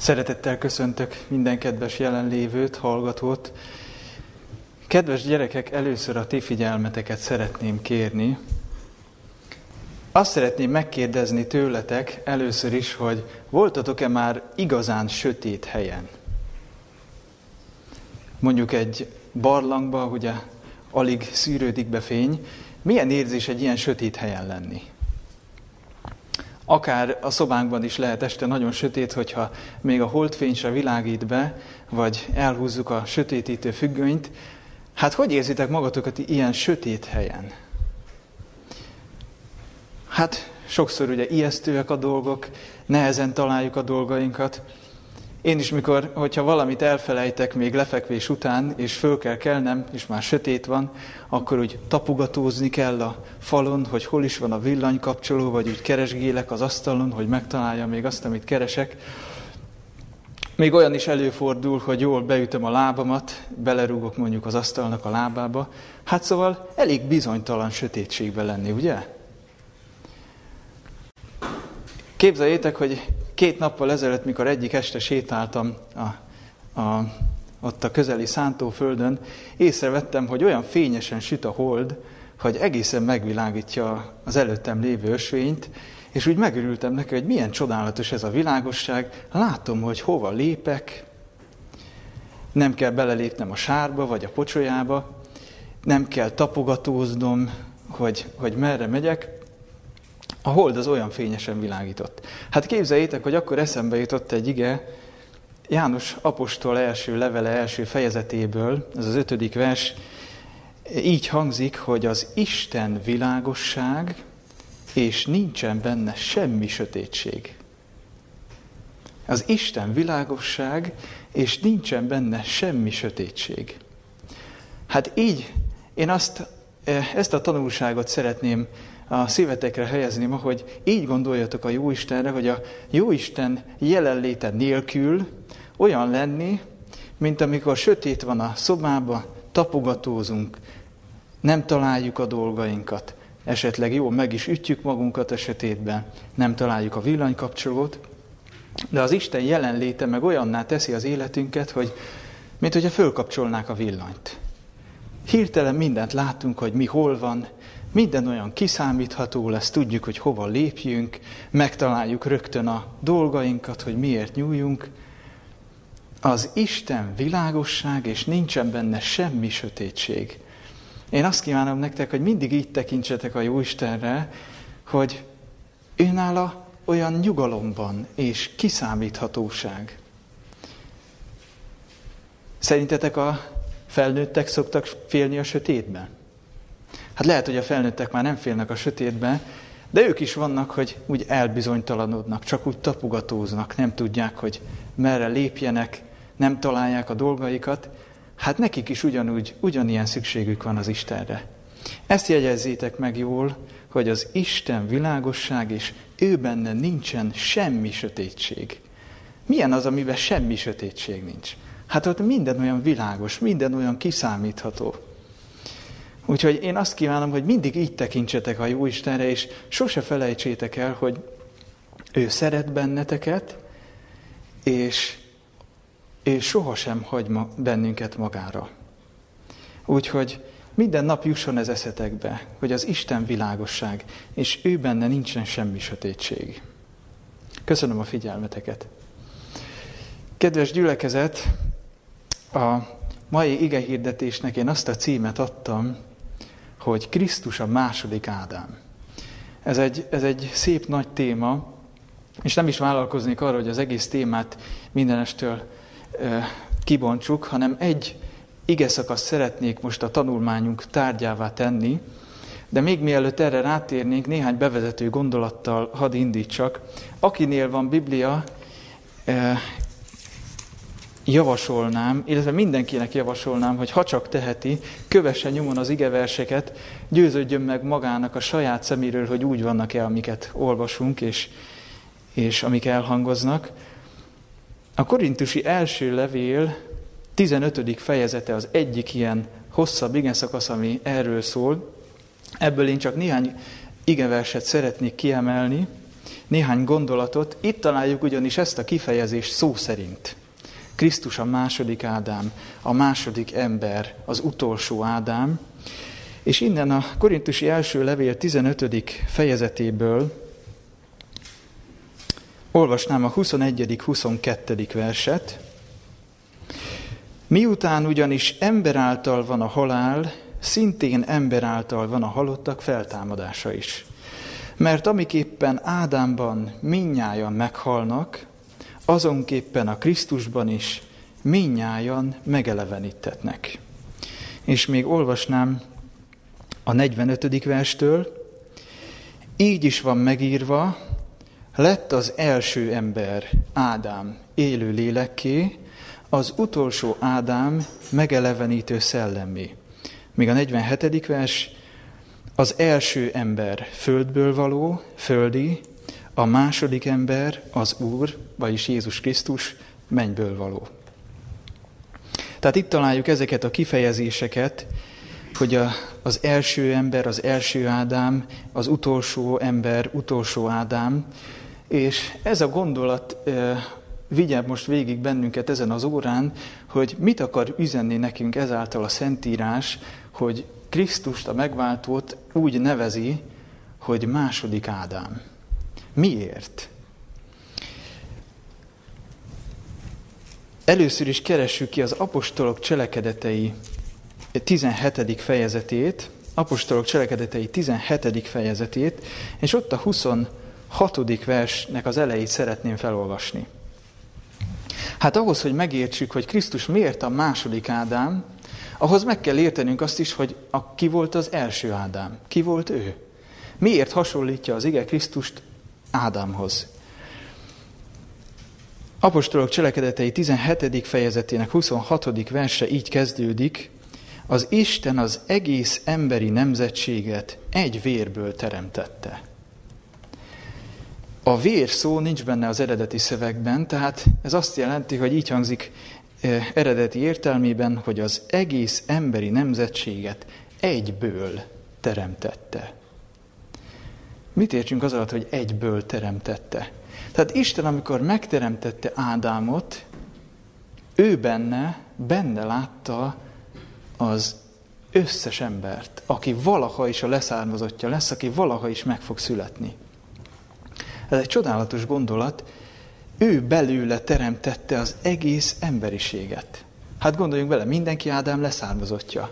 Szeretettel köszöntök minden kedves jelenlévőt, hallgatót. Kedves gyerekek, először a ti figyelmeteket szeretném kérni. Azt szeretném megkérdezni tőletek először is, hogy voltatok-e már igazán sötét helyen? Mondjuk egy barlangba, ugye alig szűrődik be fény. Milyen érzés egy ilyen sötét helyen lenni? Akár a szobánkban is lehet este nagyon sötét, hogyha még a holdfény se világít be, vagy elhúzzuk a sötétítő függönyt. Hát hogy érzitek magatokat ilyen sötét helyen? Hát sokszor ugye ijesztőek a dolgok, nehezen találjuk a dolgainkat, én is, mikor, hogyha valamit elfelejtek még lefekvés után, és föl kell kelnem, és már sötét van, akkor úgy tapogatózni kell a falon, hogy hol is van a villanykapcsoló, vagy úgy keresgélek az asztalon, hogy megtaláljam még azt, amit keresek. Még olyan is előfordul, hogy jól beütöm a lábamat, belerúgok mondjuk az asztalnak a lábába. Hát szóval elég bizonytalan sötétségben lenni, ugye? Képzeljétek, hogy Két nappal ezelőtt, mikor egyik este sétáltam a, a, ott a közeli szántóföldön, észrevettem, hogy olyan fényesen süt a hold, hogy egészen megvilágítja az előttem lévő ösvényt, és úgy megörültem neki, hogy milyen csodálatos ez a világosság. Látom, hogy hova lépek, nem kell belelépnem a sárba vagy a pocsolyába, nem kell tapogatóznom, hogy, hogy merre megyek, a hold az olyan fényesen világított. Hát képzeljétek, hogy akkor eszembe jutott egy ige, János apostol első levele első fejezetéből, ez az ötödik vers, így hangzik, hogy az Isten világosság, és nincsen benne semmi sötétség. Az Isten világosság, és nincsen benne semmi sötétség. Hát így én azt, eh, ezt a tanulságot szeretném a szívetekre helyezni ma, hogy így gondoljatok a Jóistenre, hogy a Jóisten jelenléte nélkül olyan lenni, mint amikor sötét van a szobába, tapogatózunk, nem találjuk a dolgainkat, esetleg jó, meg is ütjük magunkat a sötétben, nem találjuk a villanykapcsolót, de az Isten jelenléte meg olyanná teszi az életünket, hogy mint hogyha fölkapcsolnák a villanyt. Hirtelen mindent látunk, hogy mi hol van, minden olyan kiszámítható lesz, tudjuk, hogy hova lépjünk, megtaláljuk rögtön a dolgainkat, hogy miért nyúljunk. Az Isten világosság, és nincsen benne semmi sötétség. Én azt kívánom nektek, hogy mindig így tekintsetek a Jóistenre, hogy őnála olyan nyugalomban és kiszámíthatóság. Szerintetek a felnőttek szoktak félni a sötétben? Hát lehet, hogy a felnőttek már nem félnek a sötétbe, de ők is vannak, hogy úgy elbizonytalanodnak, csak úgy tapugatóznak, nem tudják, hogy merre lépjenek, nem találják a dolgaikat. Hát nekik is ugyanúgy, ugyanilyen szükségük van az Istenre. Ezt jegyezzétek meg jól, hogy az Isten világosság, és ő benne nincsen semmi sötétség. Milyen az, amiben semmi sötétség nincs? Hát ott minden olyan világos, minden olyan kiszámítható. Úgyhogy én azt kívánom, hogy mindig így tekintsetek a Jó Istenre, és sose felejtsétek el, hogy ő szeret benneteket, és, és sohasem hagy ma, bennünket magára. Úgyhogy minden nap jusson ez eszetekbe, hogy az Isten világosság, és ő benne nincsen semmi sötétség. Köszönöm a figyelmeteket. Kedves gyülekezet, a mai igehirdetésnek én azt a címet adtam, hogy Krisztus a második Ádám. Ez egy, ez egy szép nagy téma, és nem is vállalkoznék arra, hogy az egész témát mindenestől e, kibontsuk, hanem egy ige szakaszt szeretnék most a tanulmányunk tárgyává tenni, de még mielőtt erre rátérnénk, néhány bevezető gondolattal hadd indítsak. Akinél van Biblia, javasolnám, illetve mindenkinek javasolnám, hogy ha csak teheti, kövesse nyomon az igeverseket, győződjön meg magának a saját szeméről, hogy úgy vannak-e, amiket olvasunk, és, és amik elhangoznak. A korintusi első levél 15. fejezete az egyik ilyen hosszabb igeszakasz, ami erről szól. Ebből én csak néhány igeverset szeretnék kiemelni. néhány gondolatot. Itt találjuk ugyanis ezt a kifejezést szó szerint. Krisztus a második Ádám, a második ember, az utolsó Ádám. És innen a Korintusi első levél 15. fejezetéből olvasnám a 21.-22. verset. Miután ugyanis ember által van a halál, szintén ember által van a halottak feltámadása is. Mert amiképpen Ádámban minnyájan meghalnak, azonképpen a Krisztusban is minnyájan megelevenítetnek. És még olvasnám a 45. verstől, így is van megírva, lett az első ember, Ádám, élő lélekké, az utolsó Ádám megelevenítő szellemé. Míg a 47. vers, az első ember földből való, földi, a második ember az Úr, vagyis Jézus Krisztus mennyből való. Tehát itt találjuk ezeket a kifejezéseket, hogy a, az első ember, az első Ádám, az utolsó ember, utolsó Ádám, és ez a gondolat e, vigye most végig bennünket ezen az órán, hogy mit akar üzenni nekünk ezáltal a Szentírás, hogy Krisztust, a megváltót úgy nevezi, hogy második Ádám. Miért? Először is keressük ki az apostolok cselekedetei 17. fejezetét, apostolok cselekedetei 17. fejezetét, és ott a 26. versnek az elejét szeretném felolvasni. Hát ahhoz, hogy megértsük, hogy Krisztus miért a második Ádám, ahhoz meg kell értenünk azt is, hogy a, ki volt az első Ádám, ki volt ő. Miért hasonlítja az ige Krisztust Ádámhoz? Apostolok cselekedetei 17. fejezetének 26. verse így kezdődik, az Isten az egész emberi nemzetséget egy vérből teremtette. A vér szó nincs benne az eredeti szövegben, tehát ez azt jelenti, hogy így hangzik eh, eredeti értelmében, hogy az egész emberi nemzetséget egyből teremtette. Mit értsünk az alatt, hogy egyből teremtette? Tehát Isten, amikor megteremtette Ádámot, ő benne, benne látta az összes embert, aki valaha is a leszármazottja lesz, aki valaha is meg fog születni. Ez egy csodálatos gondolat. Ő belőle teremtette az egész emberiséget. Hát gondoljunk bele, mindenki Ádám leszármazottja.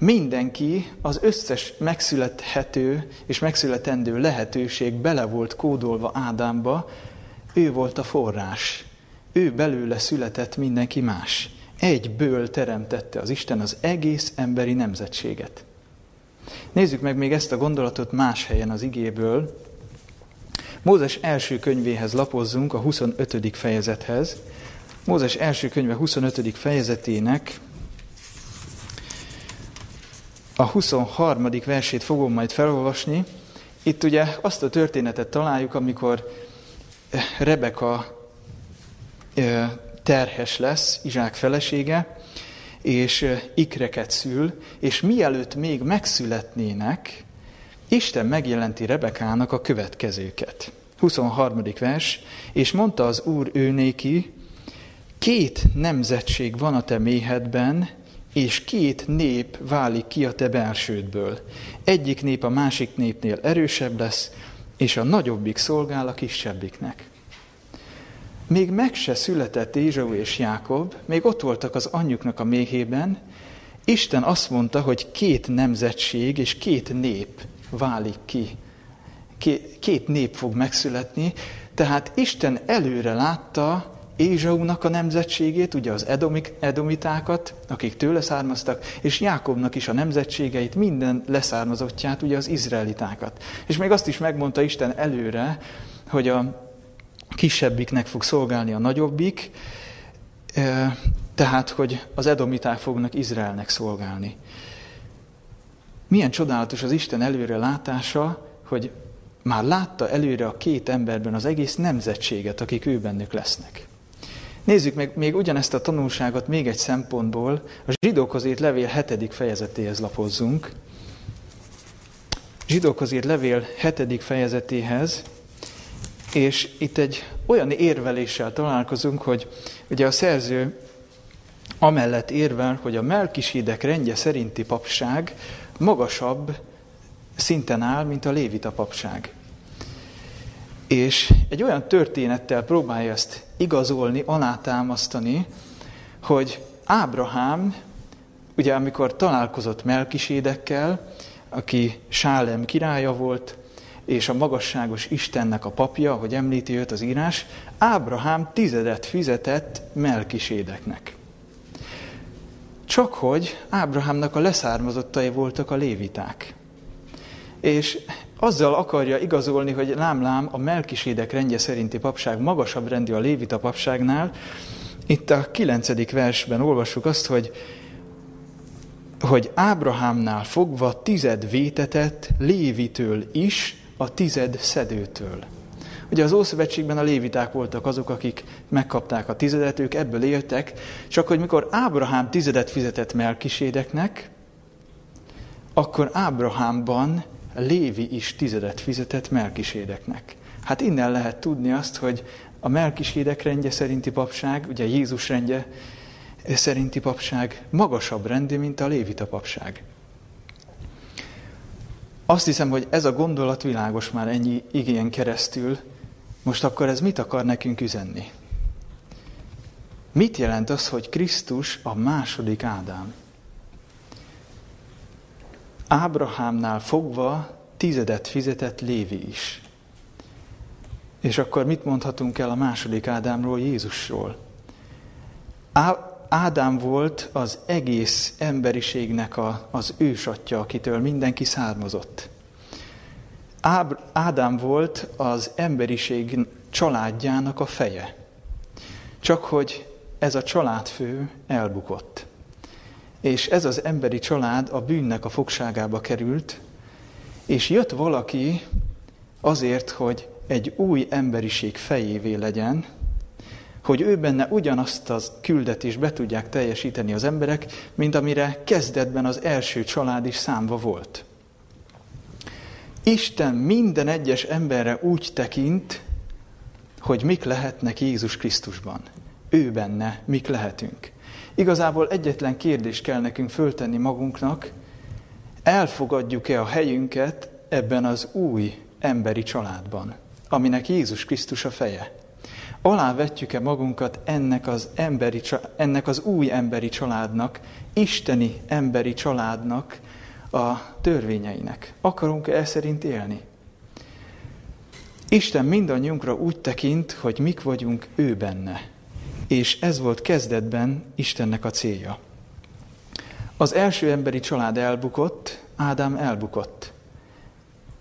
Mindenki, az összes megszülethető és megszületendő lehetőség bele volt kódolva Ádámba, ő volt a forrás. Ő belőle született mindenki más. Egyből teremtette az Isten az egész emberi nemzetséget. Nézzük meg még ezt a gondolatot más helyen az igéből. Mózes első könyvéhez lapozzunk, a 25. fejezethez. Mózes első könyve 25. fejezetének a 23. versét fogom majd felolvasni. Itt ugye azt a történetet találjuk, amikor Rebeka terhes lesz, Izsák felesége, és ikreket szül, és mielőtt még megszületnének, Isten megjelenti Rebekának a következőket. 23. vers, és mondta az Úr őnéki, két nemzetség van a te méhedben, és két nép válik ki a te belsődből. Egyik nép a másik népnél erősebb lesz, és a nagyobbik szolgál a kisebbiknek. Még meg se született Ézsau és Jákob, még ott voltak az anyjuknak a méhében, Isten azt mondta, hogy két nemzetség és két nép válik ki. Két nép fog megszületni, tehát Isten előre látta Ézsaunak a nemzetségét, ugye az edomik, edomitákat, akik tőle származtak, és Jákobnak is a nemzetségeit, minden leszármazottját, ugye az izraelitákat. És még azt is megmondta Isten előre, hogy a kisebbiknek fog szolgálni a nagyobbik, tehát, hogy az edomiták fognak Izraelnek szolgálni. Milyen csodálatos az Isten előre látása, hogy már látta előre a két emberben az egész nemzetséget, akik ő bennük lesznek. Nézzük meg még ugyanezt a tanulságot még egy szempontból. A zsidókhoz írt levél hetedik fejezetéhez lapozzunk. Zsidókhoz írt levél hetedik fejezetéhez, És itt egy olyan érveléssel találkozunk, hogy ugye a szerző amellett érvel, hogy a melkisédek rendje szerinti papság magasabb szinten áll, mint a lévita papság. És egy olyan történettel próbálja ezt igazolni, alátámasztani, hogy Ábrahám, ugye amikor találkozott Melkisédekkel, aki Sálem királya volt, és a magasságos Istennek a papja, ahogy említi őt az írás, Ábrahám tizedet fizetett Melkisédeknek. Csak hogy Ábrahámnak a leszármazottai voltak a léviták. És azzal akarja igazolni, hogy lám-lám a Melkisédek rendje szerinti papság magasabb rendi a lévita papságnál. Itt a kilencedik versben olvassuk azt, hogy hogy Ábrahámnál fogva tized vétetett Lévitől is, a tized szedőtől. Ugye az Ószövetségben a léviták voltak azok, akik megkapták a tizedet, ők ebből éltek, csak hogy mikor Ábrahám tizedet fizetett Melkisédeknek, akkor Ábrahámban Lévi is tizedet fizetett Melkisédeknek. Hát innen lehet tudni azt, hogy a Melkisédek rendje szerinti papság, ugye Jézus rendje szerinti papság magasabb rendi, mint a Lévita papság. Azt hiszem, hogy ez a gondolat világos már ennyi igény keresztül. Most akkor ez mit akar nekünk üzenni? Mit jelent az, hogy Krisztus a második Ádám? Ábrahámnál fogva tizedet fizetett Lévi is. És akkor mit mondhatunk el a második Ádámról, Jézusról? Ádám volt az egész emberiségnek a, az ősatja, akitől mindenki származott. Áb, Ádám volt az emberiség családjának a feje. Csak hogy ez a családfő elbukott. És ez az emberi család a bűnnek a fogságába került, és jött valaki azért, hogy egy új emberiség fejévé legyen, hogy ő benne ugyanazt az küldetést be tudják teljesíteni az emberek, mint amire kezdetben az első család is számva volt. Isten minden egyes emberre úgy tekint, hogy mik lehetnek Jézus Krisztusban. Ő benne mik lehetünk. Igazából egyetlen kérdést kell nekünk föltenni magunknak, elfogadjuk-e a helyünket ebben az új emberi családban, aminek Jézus Krisztus a feje. Alávetjük-e magunkat ennek az, emberi, ennek az új emberi családnak, isteni emberi családnak a törvényeinek? Akarunk-e e szerint élni? Isten mindannyiunkra úgy tekint, hogy mik vagyunk ő benne. És ez volt kezdetben Istennek a célja. Az első emberi család elbukott, Ádám elbukott.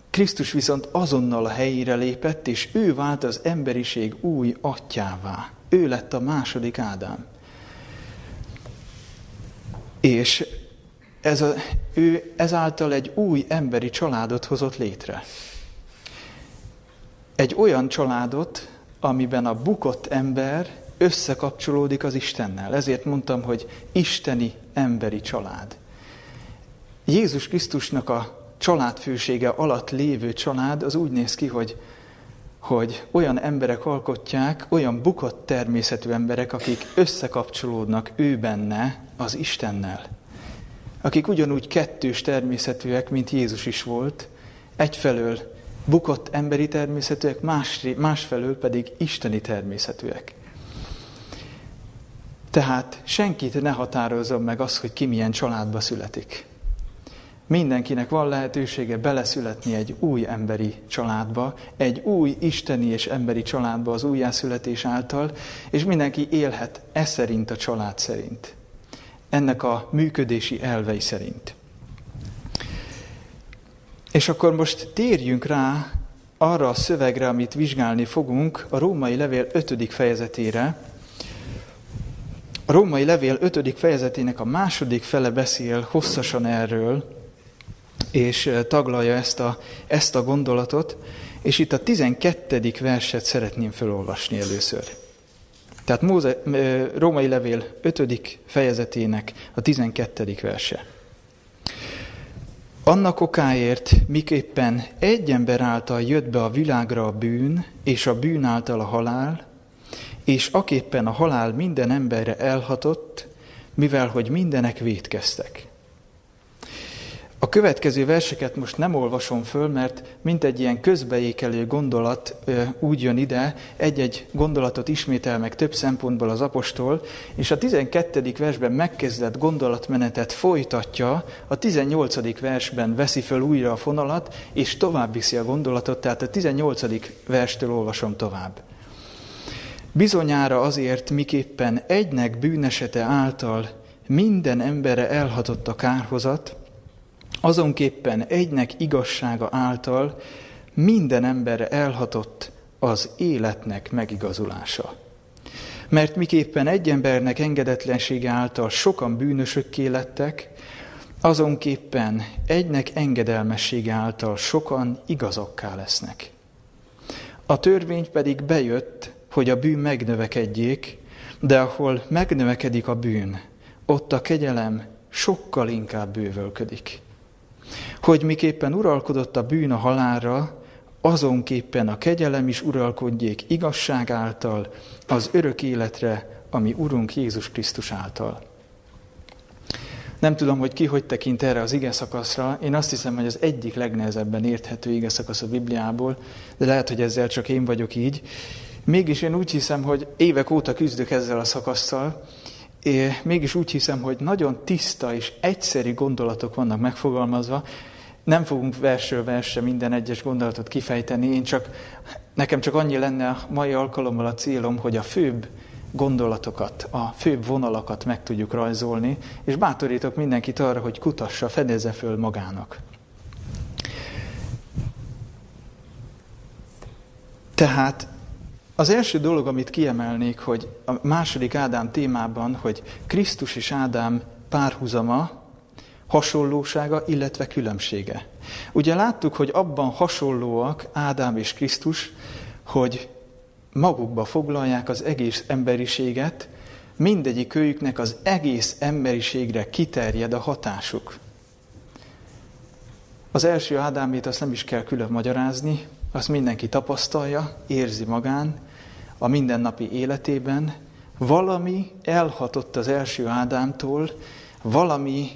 Krisztus viszont azonnal a helyére lépett, és ő vált az emberiség új atyává. Ő lett a második Ádám. És ez a, ő ezáltal egy új emberi családot hozott létre. Egy olyan családot, amiben a bukott ember összekapcsolódik az Istennel. Ezért mondtam, hogy isteni emberi család. Jézus Krisztusnak a családfősége alatt lévő család az úgy néz ki, hogy, hogy olyan emberek alkotják, olyan bukott természetű emberek, akik összekapcsolódnak ő benne az Istennel. Akik ugyanúgy kettős természetűek, mint Jézus is volt, egyfelől bukott emberi természetűek, más, másfelől pedig isteni természetűek. Tehát senkit ne határozom meg az, hogy ki milyen családba születik. Mindenkinek van lehetősége beleszületni egy új emberi családba, egy új isteni és emberi családba az újjászületés által, és mindenki élhet e szerint a család szerint. Ennek a működési elvei szerint. És akkor most térjünk rá arra a szövegre, amit vizsgálni fogunk, a római levél 5. fejezetére. A római levél 5. fejezetének a második fele beszél hosszasan erről, és taglalja ezt a, ezt a gondolatot, és itt a 12. verset szeretném felolvasni először. Tehát Móze, Római Levél 5. fejezetének a 12. verse. Annak okáért, miképpen egy ember által jött be a világra a bűn, és a bűn által a halál, és aképpen a halál minden emberre elhatott, mivel hogy mindenek vétkeztek. A következő verseket most nem olvasom föl, mert mint egy ilyen közbeékelő gondolat úgy jön ide, egy-egy gondolatot ismétel meg több szempontból az apostol, és a 12. versben megkezdett gondolatmenetet folytatja, a 18. versben veszi föl újra a fonalat, és tovább viszi a gondolatot, tehát a 18. verstől olvasom tovább. Bizonyára azért, miképpen egynek bűnesete által minden embere elhatott a kárhozat, azonképpen egynek igazsága által minden emberre elhatott az életnek megigazulása. Mert miképpen egy embernek engedetlensége által sokan bűnösökké lettek, azonképpen egynek engedelmessége által sokan igazokká lesznek. A törvény pedig bejött, hogy a bűn megnövekedjék, de ahol megnövekedik a bűn, ott a kegyelem sokkal inkább bővölködik. Hogy miképpen uralkodott a bűn a halálra, azonképpen a kegyelem is uralkodjék igazság által, az örök életre, ami Urunk Jézus Krisztus által. Nem tudom, hogy ki hogy tekint erre az ige szakaszra. Én azt hiszem, hogy az egyik legnehezebben érthető ige szakasz a Bibliából, de lehet, hogy ezzel csak én vagyok így. Mégis én úgy hiszem, hogy évek óta küzdök ezzel a szakasszal, és mégis úgy hiszem, hogy nagyon tiszta és egyszerű gondolatok vannak megfogalmazva. Nem fogunk versről versre minden egyes gondolatot kifejteni, én csak, nekem csak annyi lenne a mai alkalommal a célom, hogy a főbb gondolatokat, a főbb vonalakat meg tudjuk rajzolni, és bátorítok mindenkit arra, hogy kutassa, fedezze föl magának. Tehát az első dolog, amit kiemelnék, hogy a második Ádám témában, hogy Krisztus és Ádám párhuzama, hasonlósága, illetve különbsége. Ugye láttuk, hogy abban hasonlóak Ádám és Krisztus, hogy magukba foglalják az egész emberiséget, mindegyik őjüknek az egész emberiségre kiterjed a hatásuk. Az első Ádámét azt nem is kell külön magyarázni, azt mindenki tapasztalja, érzi magán, a mindennapi életében, valami elhatott az első Ádámtól, valami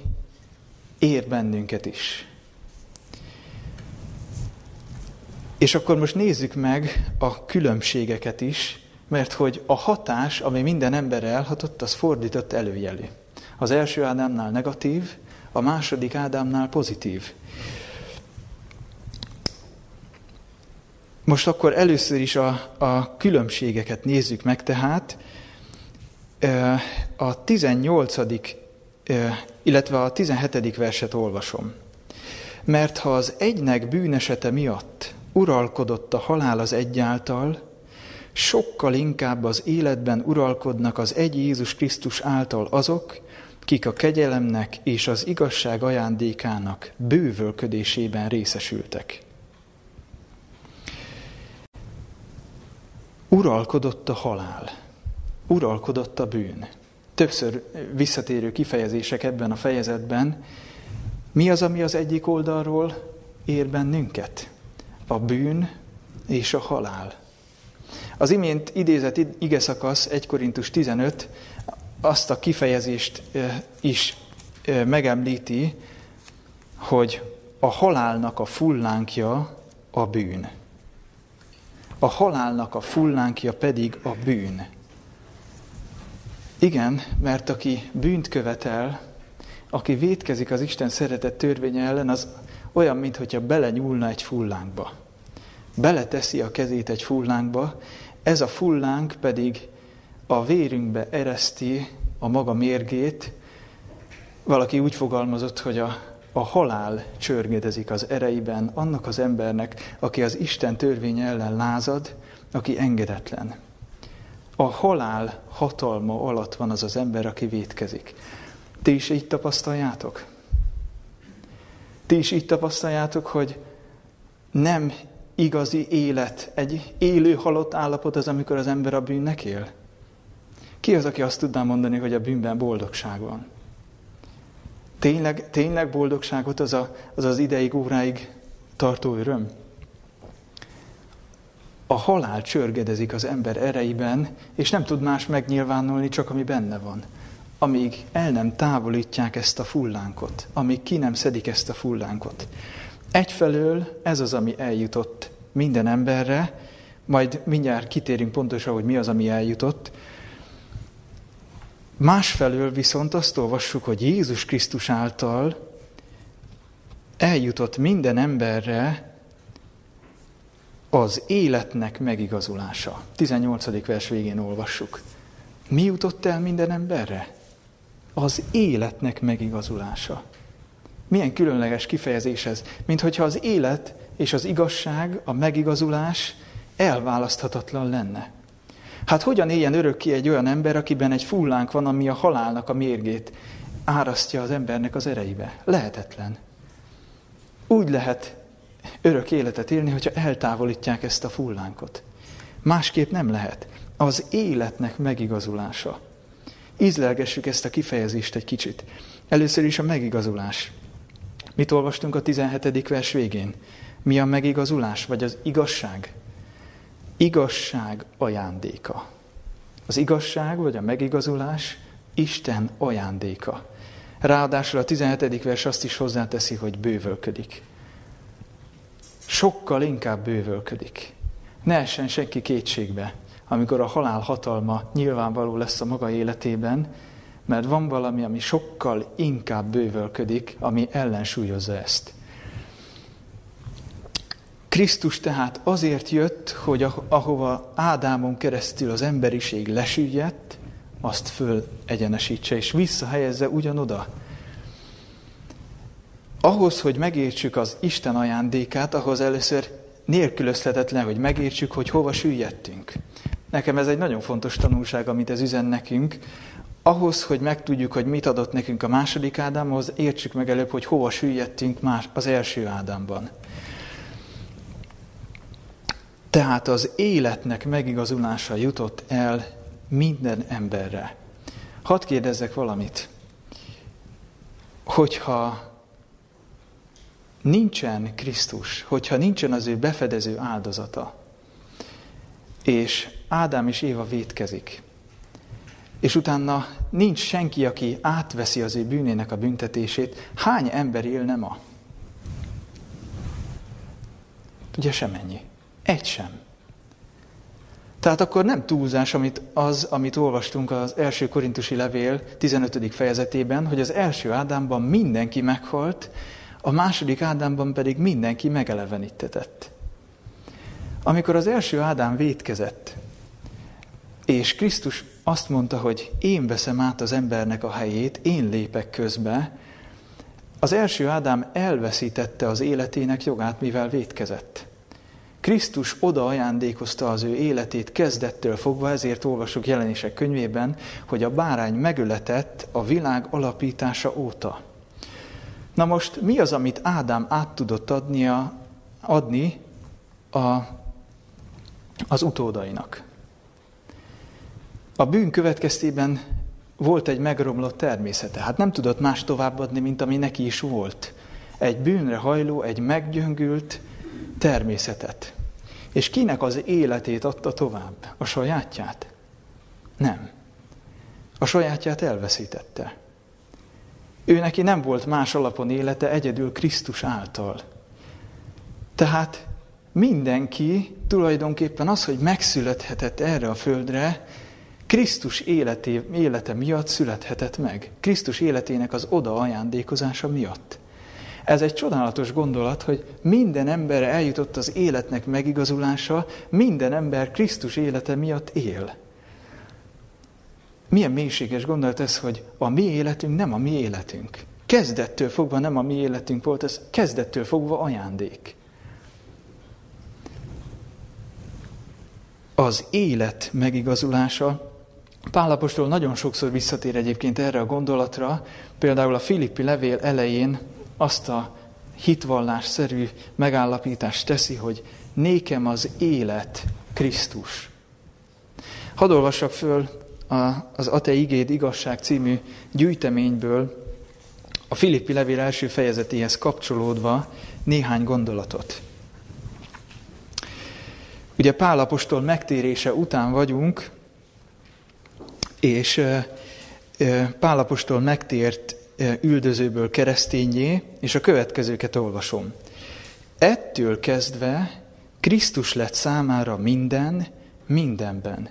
ér bennünket is. És akkor most nézzük meg a különbségeket is, mert hogy a hatás, ami minden emberre elhatott, az fordított előjelű. Az első Ádámnál negatív, a második Ádámnál pozitív. Most akkor először is a, a különbségeket nézzük meg, tehát a 18. illetve a 17. verset olvasom. Mert ha az egynek bűnesete miatt uralkodott a halál az egyáltal, sokkal inkább az életben uralkodnak az egy Jézus Krisztus által azok, kik a kegyelemnek és az igazság ajándékának bővölködésében részesültek. Uralkodott a halál, uralkodott a bűn. Többször visszatérő kifejezések ebben a fejezetben. Mi az, ami az egyik oldalról ér bennünket? A bűn és a halál. Az imént idézett ige szakasz 1 Korintus 15 azt a kifejezést is megemlíti, hogy a halálnak a fullánkja a bűn a halálnak a fullánkja pedig a bűn. Igen, mert aki bűnt követel, aki vétkezik az Isten szeretett törvénye ellen, az olyan, mintha belenyúlna egy fullánkba. Beleteszi a kezét egy fullánkba, ez a fullánk pedig a vérünkbe ereszti a maga mérgét. Valaki úgy fogalmazott, hogy a a halál csörgedezik az ereiben annak az embernek, aki az Isten törvénye ellen lázad, aki engedetlen. A halál hatalma alatt van az az ember, aki vétkezik. Ti is így tapasztaljátok? Ti is így tapasztaljátok, hogy nem igazi élet, egy élő halott állapot az, amikor az ember a bűnnek él? Ki az, aki azt tudná mondani, hogy a bűnben boldogság van? Tényleg, tényleg boldogságot az, a, az az ideig, óráig tartó öröm? A halál csörgedezik az ember ereiben, és nem tud más megnyilvánulni, csak ami benne van. Amíg el nem távolítják ezt a fullánkot, amíg ki nem szedik ezt a fullánkot. Egyfelől ez az, ami eljutott minden emberre, majd mindjárt kitérünk pontosan, hogy mi az, ami eljutott. Másfelől viszont azt olvassuk, hogy Jézus Krisztus által eljutott minden emberre az életnek megigazulása. 18. vers végén olvassuk. Mi jutott el minden emberre? Az életnek megigazulása. Milyen különleges kifejezés ez, mint hogyha az élet és az igazság, a megigazulás elválaszthatatlan lenne. Hát hogyan éljen örökké egy olyan ember, akiben egy fullánk van, ami a halálnak a mérgét árasztja az embernek az ereibe? Lehetetlen. Úgy lehet örök életet élni, hogyha eltávolítják ezt a fullánkot. Másképp nem lehet. Az életnek megigazulása. Ízlelgessük ezt a kifejezést egy kicsit. Először is a megigazulás. Mit olvastunk a 17. vers végén? Mi a megigazulás, vagy az igazság? Igazság ajándéka. Az igazság, vagy a megigazulás Isten ajándéka. Ráadásul a 17. vers azt is hozzáteszi, hogy bővölködik. Sokkal inkább bővölködik. Ne essen senki kétségbe, amikor a halál hatalma nyilvánvaló lesz a maga életében, mert van valami, ami sokkal inkább bővölködik, ami ellensúlyozza ezt. Krisztus tehát azért jött, hogy ahova Ádámon keresztül az emberiség lesüllyedt, azt föl egyenesítse és visszahelyezze ugyanoda. Ahhoz, hogy megértsük az Isten ajándékát, ahhoz először nélkülözhetetlen, hogy megértsük, hogy hova süllyedtünk. Nekem ez egy nagyon fontos tanulság, amit ez üzen nekünk, ahhoz, hogy megtudjuk, hogy mit adott nekünk a második Ádámhoz, értsük meg előbb, hogy hova süllyedtünk már az első Ádámban. Tehát az életnek megigazulása jutott el minden emberre. Hadd kérdezzek valamit. Hogyha nincsen Krisztus, hogyha nincsen az ő befedező áldozata, és Ádám és Éva vétkezik, és utána nincs senki, aki átveszi az ő bűnének a büntetését, hány ember élne ma? Ugye semennyi. Egy sem. Tehát akkor nem túlzás amit az, amit olvastunk az első korintusi levél 15. fejezetében, hogy az első Ádámban mindenki meghalt, a második Ádámban pedig mindenki megelevenítetett. Amikor az első Ádám vétkezett, és Krisztus azt mondta, hogy én veszem át az embernek a helyét, én lépek közbe, az első Ádám elveszítette az életének jogát, mivel vétkezett. Krisztus oda ajándékozta az ő életét kezdettől fogva, ezért olvasok jelenések könyvében, hogy a bárány megöletett a világ alapítása óta. Na most mi az, amit Ádám át tudott adnia, adni a, az utódainak? A bűn következtében volt egy megromlott természete. Hát nem tudott más továbbadni, mint ami neki is volt. Egy bűnre hajló, egy meggyöngült természetet. És kinek az életét adta tovább? A sajátját? Nem. A sajátját elveszítette. Ő neki nem volt más alapon élete, egyedül Krisztus által. Tehát mindenki tulajdonképpen az, hogy megszülethetett erre a földre, Krisztus életé, élete miatt születhetett meg. Krisztus életének az oda ajándékozása miatt. Ez egy csodálatos gondolat, hogy minden emberre eljutott az életnek megigazulása, minden ember Krisztus élete miatt él. Milyen mélységes gondolat ez, hogy a mi életünk nem a mi életünk. Kezdettől fogva nem a mi életünk volt, ez kezdettől fogva ajándék. Az élet megigazulása Pálapostól nagyon sokszor visszatér egyébként erre a gondolatra, például a Filippi levél elején azt a hitvallásszerű megállapítást teszi, hogy nékem az élet Krisztus. Hadd olvassak föl az Ate Igéd Igazság című gyűjteményből a Filippi levél első fejezetéhez kapcsolódva néhány gondolatot. Ugye Pálapostól megtérése után vagyunk, és Pálapostól megtért üldözőből keresztényé, és a következőket olvasom. Ettől kezdve Krisztus lett számára minden, mindenben.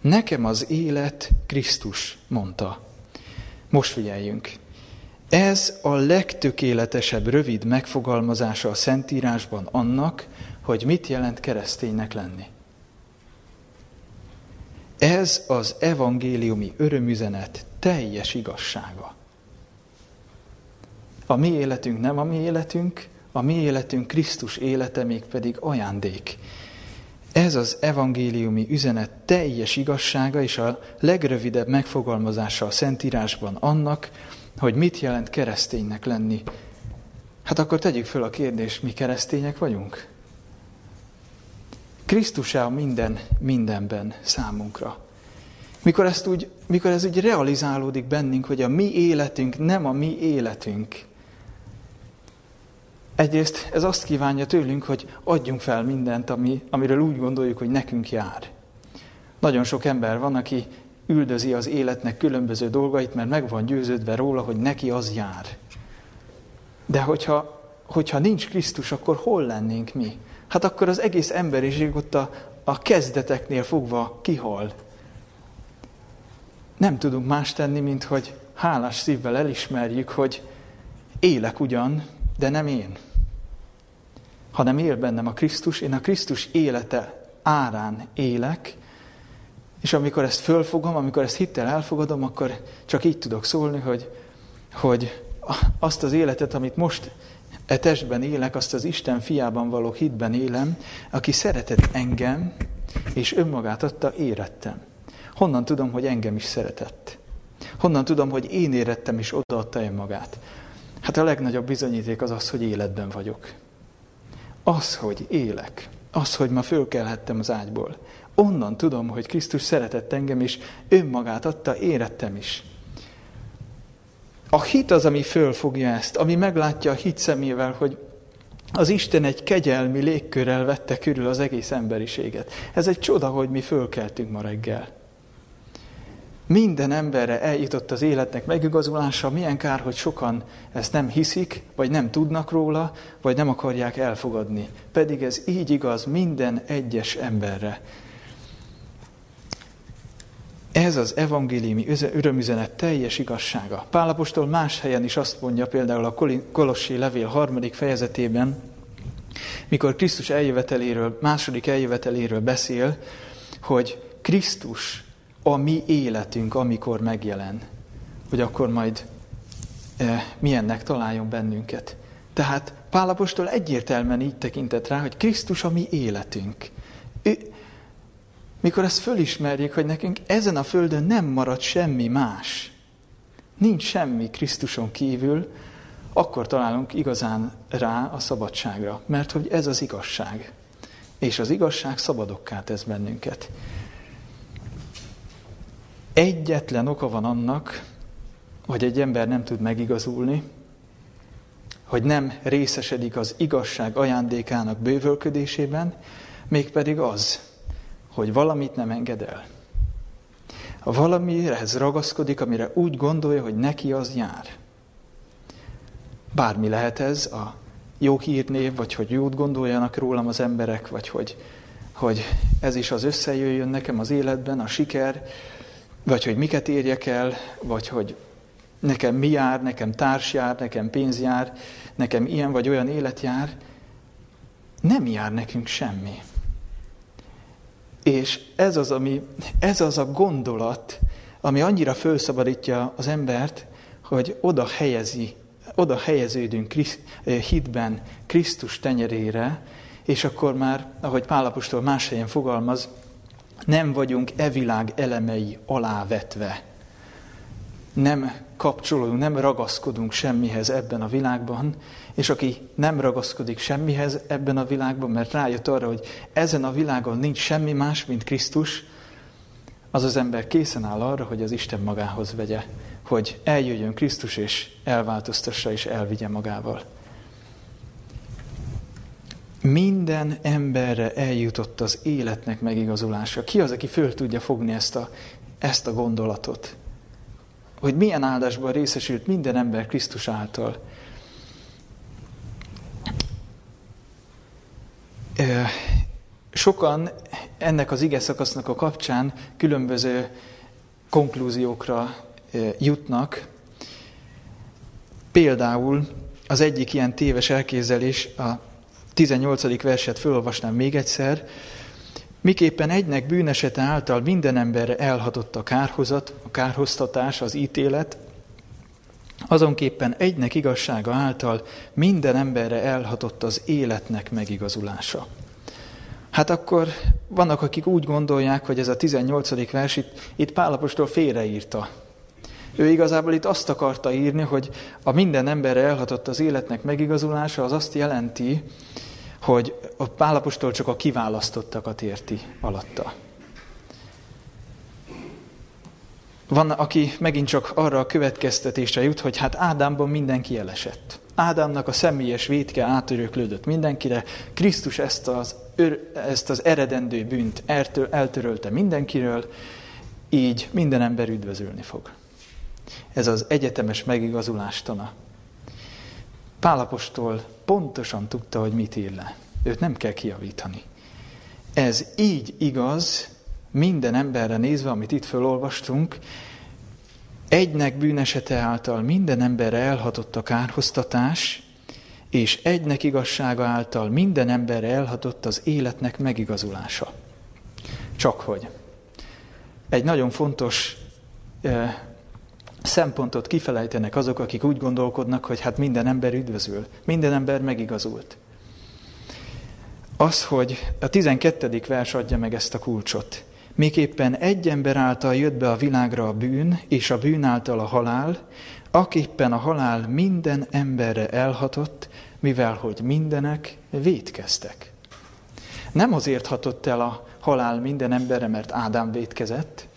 Nekem az élet Krisztus, mondta. Most figyeljünk. Ez a legtökéletesebb rövid megfogalmazása a Szentírásban annak, hogy mit jelent kereszténynek lenni. Ez az evangéliumi örömüzenet teljes igazsága. A mi életünk nem a mi életünk, a mi életünk Krisztus élete még pedig ajándék. Ez az evangéliumi üzenet teljes igazsága és a legrövidebb megfogalmazása a Szentírásban annak, hogy mit jelent kereszténynek lenni. Hát akkor tegyük föl a kérdést, mi keresztények vagyunk? Krisztus a minden, mindenben számunkra. Mikor, ezt úgy, mikor ez úgy realizálódik bennünk, hogy a mi életünk nem a mi életünk. Egyrészt ez azt kívánja tőlünk, hogy adjunk fel mindent, ami, amiről úgy gondoljuk, hogy nekünk jár. Nagyon sok ember van, aki üldözi az életnek különböző dolgait, mert meg van győződve róla, hogy neki az jár. De hogyha, hogyha nincs Krisztus, akkor hol lennénk mi? Hát akkor az egész emberiség ott a, a kezdeteknél fogva kihal. Nem tudunk más tenni, mint hogy hálás szívvel elismerjük, hogy élek ugyan, de nem én. Hanem él bennem a Krisztus, én a Krisztus élete árán élek, és amikor ezt fölfogom, amikor ezt hittel elfogadom, akkor csak így tudok szólni, hogy, hogy azt az életet, amit most e testben élek, azt az Isten fiában való hitben élem, aki szeretett engem, és önmagát adta, érettem. Honnan tudom, hogy engem is szeretett? Honnan tudom, hogy én érettem és odaadta önmagát? Hát a legnagyobb bizonyíték az az, hogy életben vagyok. Az, hogy élek. Az, hogy ma fölkelhettem az ágyból. Onnan tudom, hogy Krisztus szeretett engem, és önmagát adta, érettem is. A hit az, ami fölfogja ezt, ami meglátja a hit szemével, hogy az Isten egy kegyelmi légkörrel vette körül az egész emberiséget. Ez egy csoda, hogy mi fölkeltünk ma reggel. Minden emberre eljutott az életnek megigazulása, milyen kár, hogy sokan ezt nem hiszik, vagy nem tudnak róla, vagy nem akarják elfogadni. Pedig ez így igaz minden egyes emberre. Ez az evangéliumi örömüzenet teljes igazsága. Pálapostól más helyen is azt mondja, például a Kolossi levél harmadik fejezetében, mikor Krisztus eljöveteléről, második eljöveteléről beszél, hogy Krisztus a mi életünk, amikor megjelen, hogy akkor majd e, milyennek találjon bennünket. Tehát Pálapostól egyértelműen így tekintett rá, hogy Krisztus a mi életünk. Ő, mikor ezt fölismerjük, hogy nekünk ezen a földön nem marad semmi más, nincs semmi Krisztuson kívül, akkor találunk igazán rá a szabadságra, mert hogy ez az igazság. És az igazság szabadokká tesz bennünket. Egyetlen oka van annak, hogy egy ember nem tud megigazulni, hogy nem részesedik az igazság ajándékának bővölködésében, mégpedig az, hogy valamit nem enged el. Ha valamihez ragaszkodik, amire úgy gondolja, hogy neki az jár. Bármi lehet ez, a jó hírnév, vagy hogy jót gondoljanak rólam az emberek, vagy hogy, hogy ez is az összejöjjön nekem az életben, a siker, vagy hogy miket érjek el, vagy hogy nekem mi jár, nekem társ jár, nekem pénz jár, nekem ilyen vagy olyan élet jár, nem jár nekünk semmi. És ez az, ami, ez az a gondolat, ami annyira felszabadítja az embert, hogy oda helyezi, oda helyeződünk eh, hitben Krisztus tenyerére, és akkor már, ahogy Pálapostól más helyen fogalmaz, nem vagyunk e világ elemei alávetve. Nem kapcsolódunk, nem ragaszkodunk semmihez ebben a világban, és aki nem ragaszkodik semmihez ebben a világban, mert rájött arra, hogy ezen a világon nincs semmi más, mint Krisztus, az az ember készen áll arra, hogy az Isten magához vegye, hogy eljöjjön Krisztus és elváltoztassa és elvigye magával. Minden emberre eljutott az életnek megigazulása. Ki az, aki föl tudja fogni ezt a, ezt a gondolatot? Hogy milyen áldásban részesült minden ember Krisztus által. Sokan ennek az ige a kapcsán különböző konklúziókra jutnak. Például az egyik ilyen téves elképzelés, a 18. verset felolvasnám még egyszer, miképpen egynek bűnesete által minden emberre elhatott a kárhozat, a kárhoztatás, az ítélet, azonképpen egynek igazsága által minden emberre elhatott az életnek megigazulása. Hát akkor vannak, akik úgy gondolják, hogy ez a 18. vers itt, itt Pálapostól félreírta. Ő igazából itt azt akarta írni, hogy a minden emberre elhatott az életnek megigazulása, az azt jelenti, hogy a Pálapostól csak a kiválasztottakat érti alatta. Van, aki megint csak arra a következtetésre jut, hogy hát Ádámban mindenki elesett. Ádámnak a személyes vétke átöröklődött mindenkire, Krisztus ezt az, ezt az eredendő bűnt eltörölte mindenkiről, így minden ember üdvözölni fog. Ez az egyetemes megigazulástana. Pálapostól pontosan tudta, hogy mit ír le. Őt nem kell kiavítani. Ez így igaz minden emberre nézve, amit itt felolvastunk, egynek bűnesete által minden emberre elhatott a kárhoztatás, és egynek igazsága által minden emberre elhatott az életnek megigazulása. Csak hogy egy nagyon fontos eh, szempontot kifelejtenek azok, akik úgy gondolkodnak, hogy hát minden ember üdvözül, minden ember megigazult. Az, hogy a 12. vers adja meg ezt a kulcsot. Miképpen egy ember által jött be a világra a bűn, és a bűn által a halál, aképpen a halál minden emberre elhatott, mivel hogy mindenek vétkeztek. Nem azért hatott el a halál minden emberre, mert Ádám vétkezett.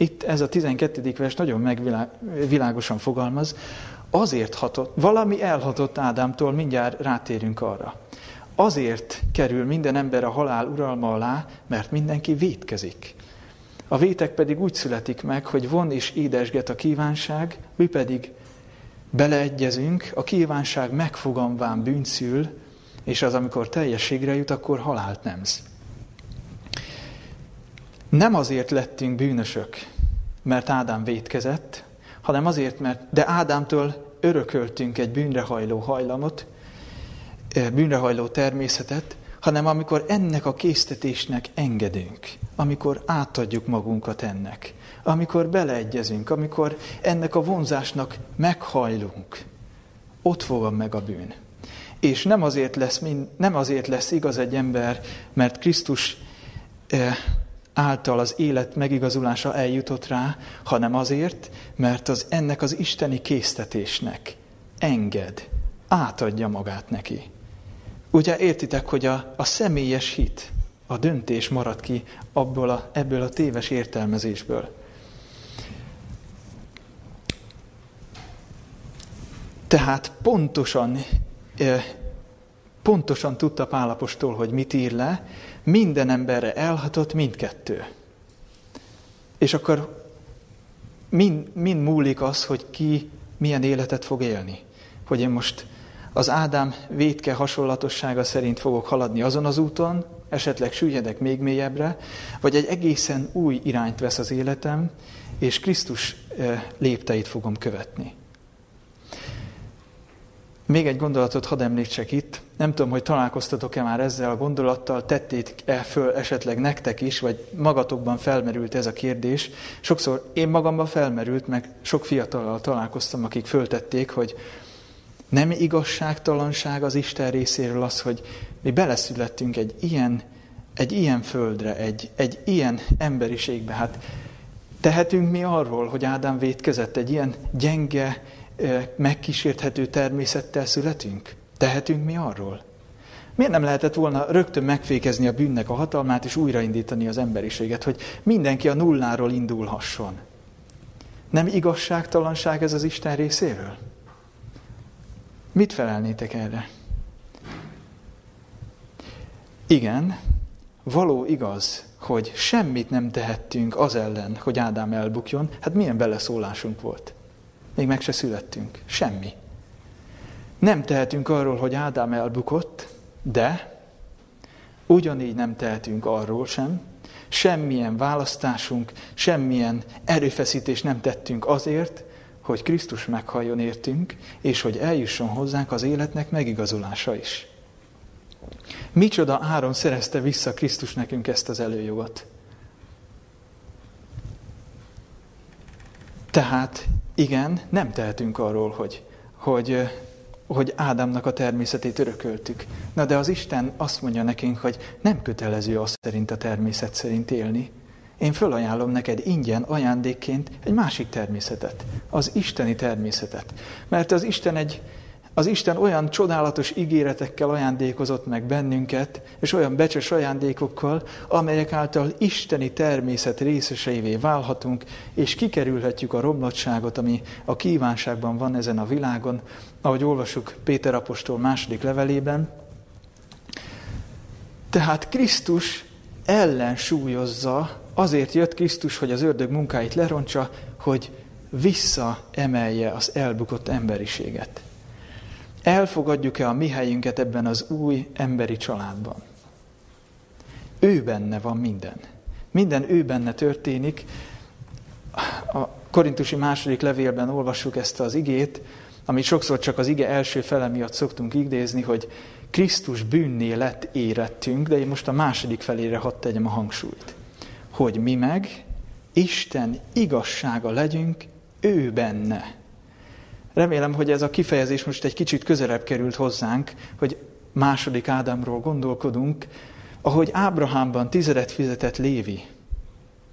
Itt ez a 12. vers nagyon megvilágosan fogalmaz. Azért hatott, valami elhatott Ádámtól, mindjárt rátérünk arra. Azért kerül minden ember a halál uralma alá, mert mindenki vétkezik. A vétek pedig úgy születik meg, hogy von és édesget a kívánság, mi pedig beleegyezünk, a kívánság megfogamván bűnszül, és az, amikor teljességre jut, akkor halált nemz. Nem azért lettünk bűnösök, mert Ádám vétkezett, hanem azért, mert de Ádámtól örököltünk egy bűnrehajló hajlamot, eh, bűnrehajló természetet, hanem amikor ennek a késztetésnek engedünk, amikor átadjuk magunkat ennek, amikor beleegyezünk, amikor ennek a vonzásnak meghajlunk, ott fogom meg a bűn. És nem azért lesz, nem azért lesz igaz egy ember, mert Krisztus eh, által az élet megigazulása eljutott rá, hanem azért, mert az ennek az isteni késztetésnek enged, átadja magát neki. Ugye értitek, hogy a, a személyes hit, a döntés marad ki abból a, ebből a téves értelmezésből. Tehát pontosan, pontosan tudta Pálapostól, hogy mit ír le, minden emberre elhatott mindkettő. És akkor mind, mind múlik az, hogy ki milyen életet fog élni. Hogy én most az Ádám vétke hasonlatossága szerint fogok haladni azon az úton, esetleg süllyedek még mélyebbre, vagy egy egészen új irányt vesz az életem, és Krisztus lépteit fogom követni. Még egy gondolatot hadd említsek itt. Nem tudom, hogy találkoztatok-e már ezzel a gondolattal, tették-e föl esetleg nektek is, vagy magatokban felmerült ez a kérdés. Sokszor én magamban felmerült, meg sok fiatallal találkoztam, akik föltették, hogy nem igazságtalanság az Isten részéről az, hogy mi beleszülettünk egy ilyen, egy ilyen földre, egy, egy ilyen emberiségbe. Hát tehetünk mi arról, hogy Ádám vétkezett egy ilyen gyenge, megkísérthető természettel születünk? Tehetünk mi arról? Miért nem lehetett volna rögtön megfékezni a bűnnek a hatalmát, és újraindítani az emberiséget, hogy mindenki a nulláról indulhasson? Nem igazságtalanság ez az Isten részéről? Mit felelnétek erre? Igen, való igaz, hogy semmit nem tehettünk az ellen, hogy Ádám elbukjon. Hát milyen beleszólásunk volt? Még meg se születtünk. Semmi. Nem tehetünk arról, hogy Ádám elbukott, de ugyanígy nem tehetünk arról sem, semmilyen választásunk, semmilyen erőfeszítést nem tettünk azért, hogy Krisztus meghalljon értünk, és hogy eljusson hozzánk az életnek megigazulása is. Micsoda áron szerezte vissza Krisztus nekünk ezt az előjogot. Tehát igen, nem tehetünk arról, hogy, hogy, hogy Ádámnak a természetét örököltük. Na de az Isten azt mondja nekünk, hogy nem kötelező az szerint a természet szerint élni. Én fölajánlom neked ingyen, ajándékként egy másik természetet, az isteni természetet. Mert az Isten egy, az Isten olyan csodálatos ígéretekkel ajándékozott meg bennünket, és olyan becses ajándékokkal, amelyek által isteni természet részeseivé válhatunk, és kikerülhetjük a romlottságot, ami a kívánságban van ezen a világon, ahogy olvasjuk Péter apostol második levelében. Tehát Krisztus ellensúlyozza, azért jött Krisztus, hogy az ördög munkáit lerontsa, hogy visszaemelje az elbukott emberiséget. Elfogadjuk-e a mi helyünket ebben az új emberi családban? Ő benne van minden. Minden ő benne történik. A korintusi második levélben olvassuk ezt az igét, amit sokszor csak az ige első fele miatt szoktunk idézni, hogy Krisztus bűnné lett érettünk, de én most a második felére hadd tegyem a hangsúlyt. Hogy mi meg Isten igazsága legyünk ő benne. Remélem, hogy ez a kifejezés most egy kicsit közelebb került hozzánk, hogy második Ádámról gondolkodunk, ahogy Ábrahámban tizedet fizetett Lévi,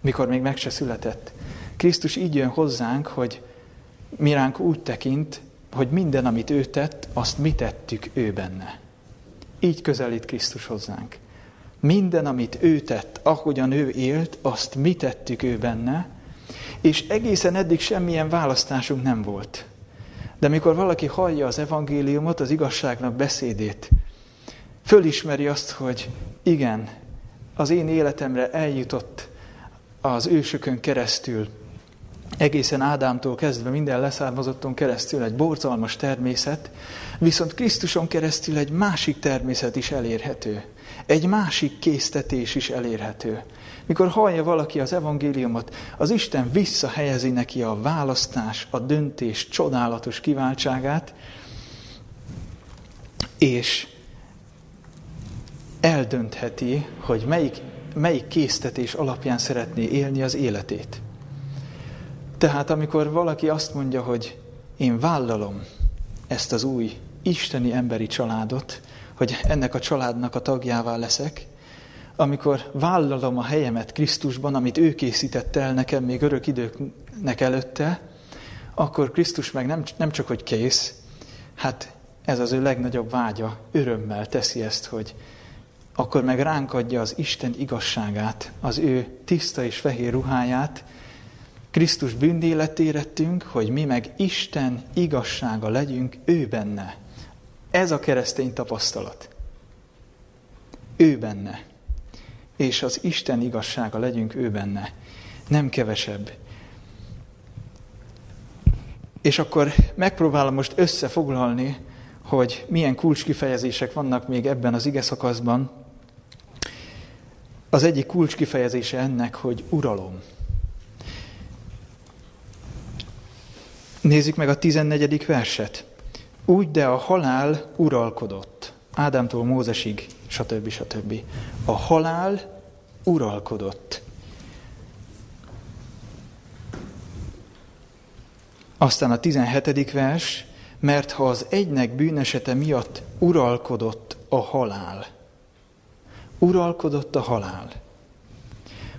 mikor még meg se született. Krisztus így jön hozzánk, hogy miránk úgy tekint, hogy minden, amit ő tett, azt mi tettük ő benne. Így közelít Krisztus hozzánk. Minden, amit ő tett, ahogyan ő élt, azt mi tettük ő benne, és egészen eddig semmilyen választásunk nem volt. De mikor valaki hallja az evangéliumot, az igazságnak beszédét, fölismeri azt, hogy igen, az én életemre eljutott az ősökön keresztül, egészen Ádámtól kezdve minden leszármazotton keresztül egy borzalmas természet, viszont Krisztuson keresztül egy másik természet is elérhető. Egy másik késztetés is elérhető. Mikor hallja valaki az evangéliumot, az Isten visszahelyezi neki a választás, a döntés csodálatos kiváltságát, és eldöntheti, hogy melyik, melyik késztetés alapján szeretné élni az életét. Tehát amikor valaki azt mondja, hogy én vállalom ezt az új isteni emberi családot, hogy ennek a családnak a tagjává leszek, amikor vállalom a helyemet Krisztusban, amit ő készített el nekem még örök időknek előtte, akkor Krisztus meg nem, nem csak, hogy kész, hát ez az ő legnagyobb vágya, örömmel teszi ezt, hogy akkor meg ránk adja az Isten igazságát, az ő tiszta és fehér ruháját, Krisztus bűndéletérettünk, hogy mi meg Isten igazsága legyünk ő benne. Ez a keresztény tapasztalat. Ő benne. És az Isten igazsága legyünk ő benne. Nem kevesebb. És akkor megpróbálom most összefoglalni, hogy milyen kulcskifejezések vannak még ebben az ige szakaszban. Az egyik kulcskifejezése ennek, hogy uralom. Nézzük meg a 14. verset. Úgy, de a halál uralkodott. Ádámtól Mózesig, stb. stb. A halál uralkodott. Aztán a 17. vers, mert ha az egynek bűnesete miatt uralkodott a halál. Uralkodott a halál.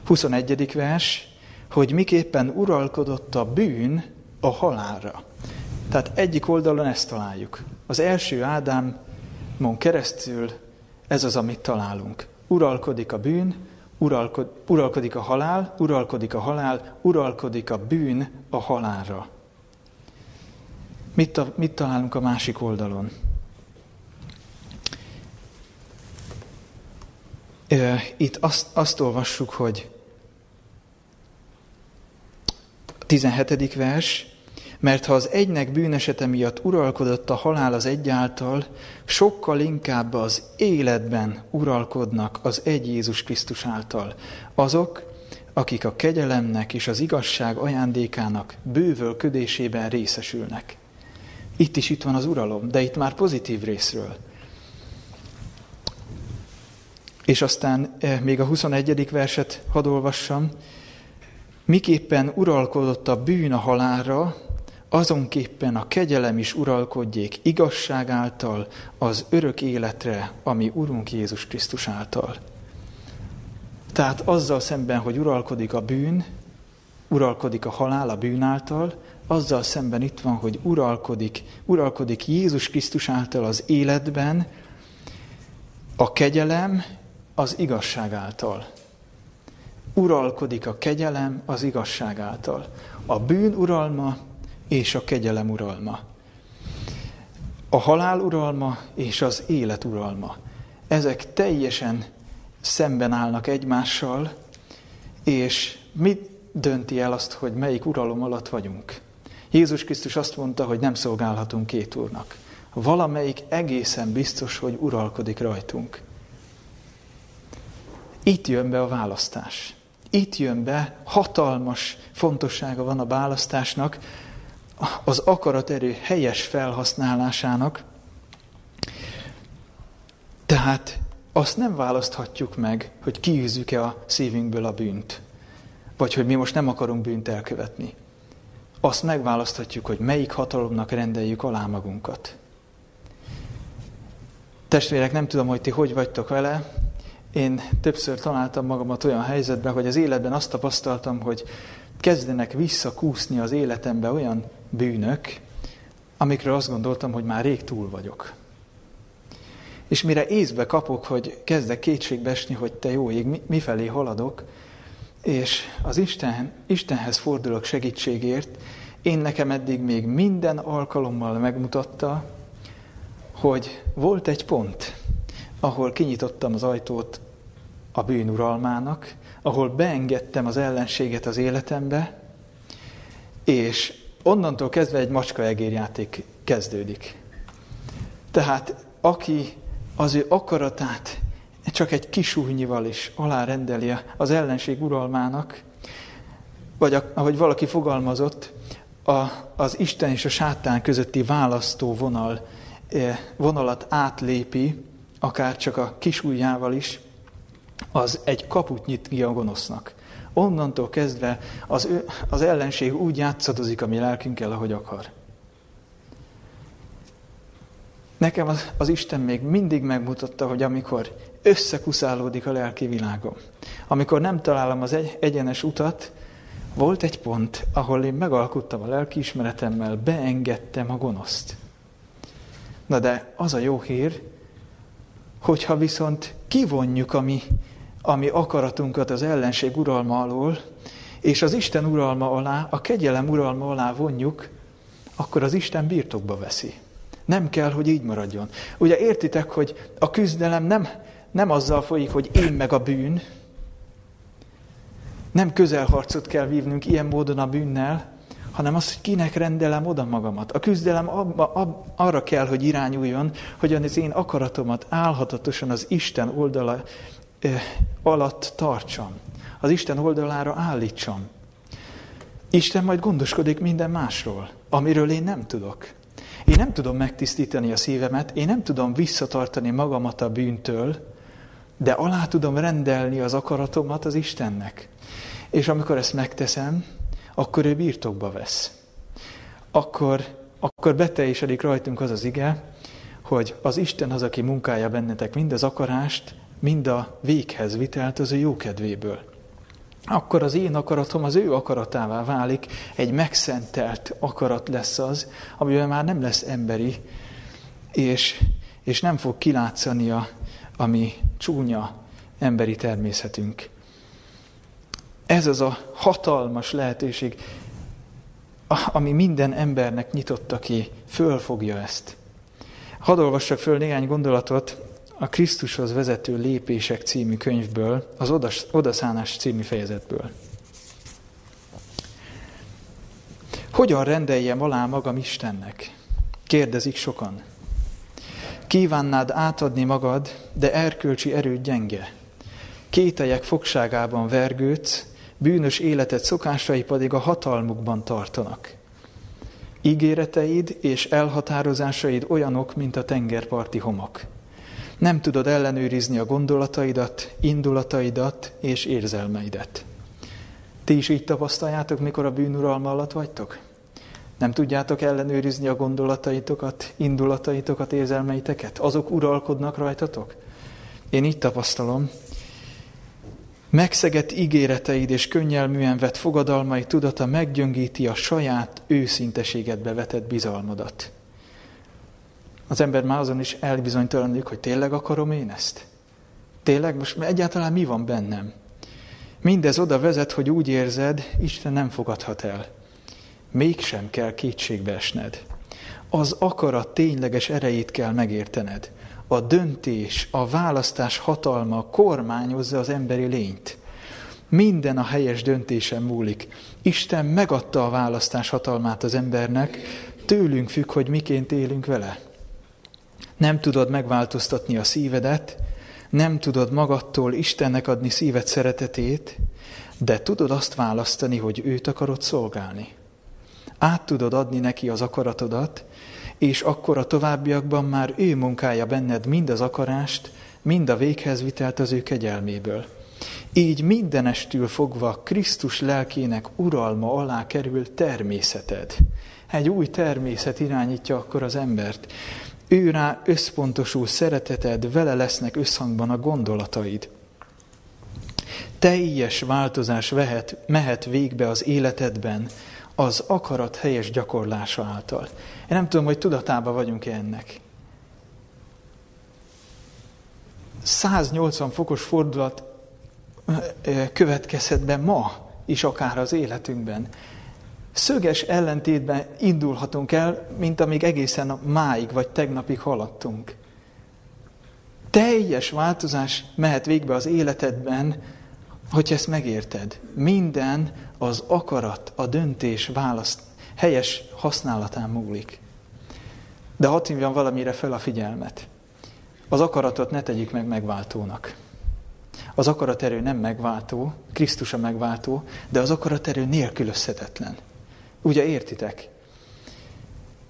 21. vers, hogy miképpen uralkodott a bűn a halálra. Tehát egyik oldalon ezt találjuk. Az első Ádámon keresztül Ez az, amit találunk. Uralkodik a bűn, uralkod, uralkodik a halál, uralkodik a halál, uralkodik a bűn a halálra. Mit, mit találunk a másik oldalon? Itt azt, azt olvassuk, hogy 17. vers, mert ha az egynek bűnesete miatt uralkodott a halál az egyáltal, sokkal inkább az életben uralkodnak az egy Jézus Krisztus által. Azok, akik a kegyelemnek és az igazság ajándékának bővölködésében részesülnek. Itt is itt van az uralom, de itt már pozitív részről. És aztán eh, még a 21. verset hadd olvassam. Miképpen uralkodott a bűn a halálra, azonképpen a kegyelem is uralkodjék igazság által az örök életre, ami Urunk Jézus Krisztus által. Tehát azzal szemben, hogy uralkodik a bűn, uralkodik a halál a bűn által, azzal szemben itt van, hogy uralkodik, uralkodik Jézus Krisztus által az életben, a kegyelem az igazság által. Uralkodik a kegyelem az igazság által. A bűn uralma és a kegyelem uralma. A halál uralma és az élet uralma. Ezek teljesen szemben állnak egymással, és mit dönti el azt, hogy melyik uralom alatt vagyunk? Jézus Krisztus azt mondta, hogy nem szolgálhatunk két úrnak. Valamelyik egészen biztos, hogy uralkodik rajtunk. Itt jön be a választás. Itt jön be, hatalmas fontossága van a választásnak, az akaraterő helyes felhasználásának. Tehát azt nem választhatjuk meg, hogy kiűzzük-e a szívünkből a bűnt, vagy hogy mi most nem akarunk bűnt elkövetni. Azt megválaszthatjuk, hogy melyik hatalomnak rendeljük alá magunkat. Testvérek, nem tudom, hogy ti hogy vagytok vele, én többször találtam magamat olyan helyzetben, hogy az életben azt tapasztaltam, hogy kezdenek visszakúszni az életembe olyan bűnök, amikről azt gondoltam, hogy már rég túl vagyok. És mire észbe kapok, hogy kezdek kétségbe esni, hogy te jó ég, mifelé haladok, és az Isten, Istenhez fordulok segítségért, én nekem eddig még minden alkalommal megmutatta, hogy volt egy pont, ahol kinyitottam az ajtót a bűnuralmának, ahol beengedtem az ellenséget az életembe, és onnantól kezdve egy macska-egérjáték kezdődik. Tehát aki az ő akaratát csak egy kisújnyival is alárendeli az ellenség uralmának, vagy ahogy valaki fogalmazott, a, az Isten és a sátán közötti választó vonal, eh, vonalat átlépi, akár csak a kisújjával is, az egy kaput nyit ki a gonosznak. Onnantól kezdve az, ő, az ellenség úgy játszadozik a mi lelkünkkel, ahogy akar. Nekem az, az Isten még mindig megmutatta, hogy amikor összekuszálódik a lelki világom, amikor nem találom az egy, egyenes utat, volt egy pont, ahol én megalkuttam a lelkiismeretemmel, beengedtem a gonoszt. Na de az a jó hír, hogyha viszont kivonjuk a mi, a mi akaratunkat az ellenség uralma alól, és az Isten uralma alá, a kegyelem uralma alá vonjuk, akkor az Isten birtokba veszi. Nem kell, hogy így maradjon. Ugye értitek, hogy a küzdelem nem, nem azzal folyik, hogy én meg a bűn, nem közelharcot kell vívnunk ilyen módon a bűnnel, hanem az, hogy kinek rendelem oda magamat. A küzdelem abba, ab, arra kell, hogy irányuljon, hogy az én akaratomat álhatatosan az Isten oldala alatt tartsam. Az Isten oldalára állítsam. Isten majd gondoskodik minden másról, amiről én nem tudok. Én nem tudom megtisztítani a szívemet, én nem tudom visszatartani magamat a bűntől, de alá tudom rendelni az akaratomat az Istennek. És amikor ezt megteszem, akkor ő birtokba vesz. Akkor, akkor beteljesedik rajtunk az az ige, hogy az Isten az, aki munkálja bennetek mind az akarást, mind a véghez vitelt az ő jókedvéből. Akkor az én akaratom az ő akaratává válik, egy megszentelt akarat lesz az, amiben már nem lesz emberi, és, és nem fog kilátszani a, ami csúnya emberi természetünk. Ez az a hatalmas lehetőség, ami minden embernek nyitotta ki, fölfogja ezt. Hadd olvassak föl néhány gondolatot a Krisztushoz vezető lépések című könyvből, az Odaszánás című fejezetből. Hogyan rendeljem alá magam Istennek? Kérdezik sokan. Kívánnád átadni magad, de erkölcsi erőd gyenge. Kételyek fogságában vergődsz, bűnös életed szokásai pedig a hatalmukban tartanak. Ígéreteid és elhatározásaid olyanok, mint a tengerparti homok. Nem tudod ellenőrizni a gondolataidat, indulataidat és érzelmeidet. Ti is így tapasztaljátok, mikor a bűnuralma alatt vagytok? Nem tudjátok ellenőrizni a gondolataitokat, indulataitokat, érzelmeiteket? Azok uralkodnak rajtatok? Én így tapasztalom. Megszegett ígéreteid és könnyelműen vett fogadalmai tudata meggyöngíti a saját őszinteségedbe vetett bizalmadat. Az ember már azon is elbizonytalanodik, hogy tényleg akarom én ezt? Tényleg? Most egyáltalán mi van bennem? Mindez oda vezet, hogy úgy érzed, Isten nem fogadhat el mégsem kell kétségbe esned. Az akarat tényleges erejét kell megértened. A döntés, a választás hatalma kormányozza az emberi lényt. Minden a helyes döntésen múlik. Isten megadta a választás hatalmát az embernek, tőlünk függ, hogy miként élünk vele. Nem tudod megváltoztatni a szívedet, nem tudod magadtól Istennek adni szíved szeretetét, de tudod azt választani, hogy őt akarod szolgálni át tudod adni neki az akaratodat, és akkor a továbbiakban már ő munkálja benned mind az akarást, mind a véghez vitelt az ő kegyelméből. Így mindenestül fogva Krisztus lelkének uralma alá kerül természeted. Egy új természet irányítja akkor az embert. Ő rá összpontosul szereteted, vele lesznek összhangban a gondolataid. Teljes változás vehet, mehet végbe az életedben, az akarat helyes gyakorlása által. Én nem tudom, hogy tudatában vagyunk-e ennek. 180 fokos fordulat következhet be ma is akár az életünkben. Szöges ellentétben indulhatunk el, mint amíg egészen a máig vagy tegnapig haladtunk. Teljes változás mehet végbe az életedben, hogy ezt megérted. Minden az akarat, a döntés választ helyes használatán múlik. De hadd hívjam valamire fel a figyelmet. Az akaratot ne tegyük meg megváltónak. Az akaraterő nem megváltó, Krisztus a megváltó, de az akaraterő nélkülözhetetlen. Ugye értitek?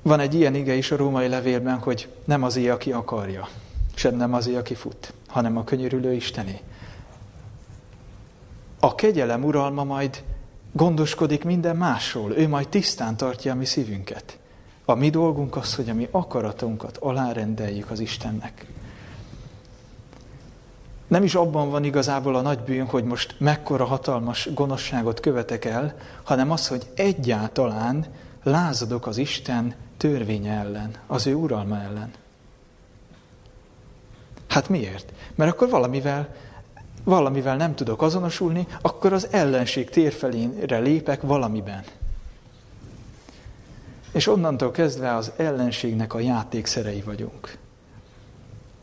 Van egy ilyen ige is a római levélben, hogy nem az aki akarja, sem nem az aki fut, hanem a könyörülő Istené. A kegyelem uralma majd gondoskodik minden másról. Ő majd tisztán tartja a mi szívünket. A mi dolgunk az, hogy a mi akaratunkat alárendeljük az Istennek. Nem is abban van igazából a nagy bűn, hogy most mekkora hatalmas gonoszságot követek el, hanem az, hogy egyáltalán lázadok az Isten törvénye ellen, az ő uralma ellen. Hát miért? Mert akkor valamivel valamivel nem tudok azonosulni, akkor az ellenség térfelénre lépek valamiben. És onnantól kezdve az ellenségnek a játékszerei vagyunk.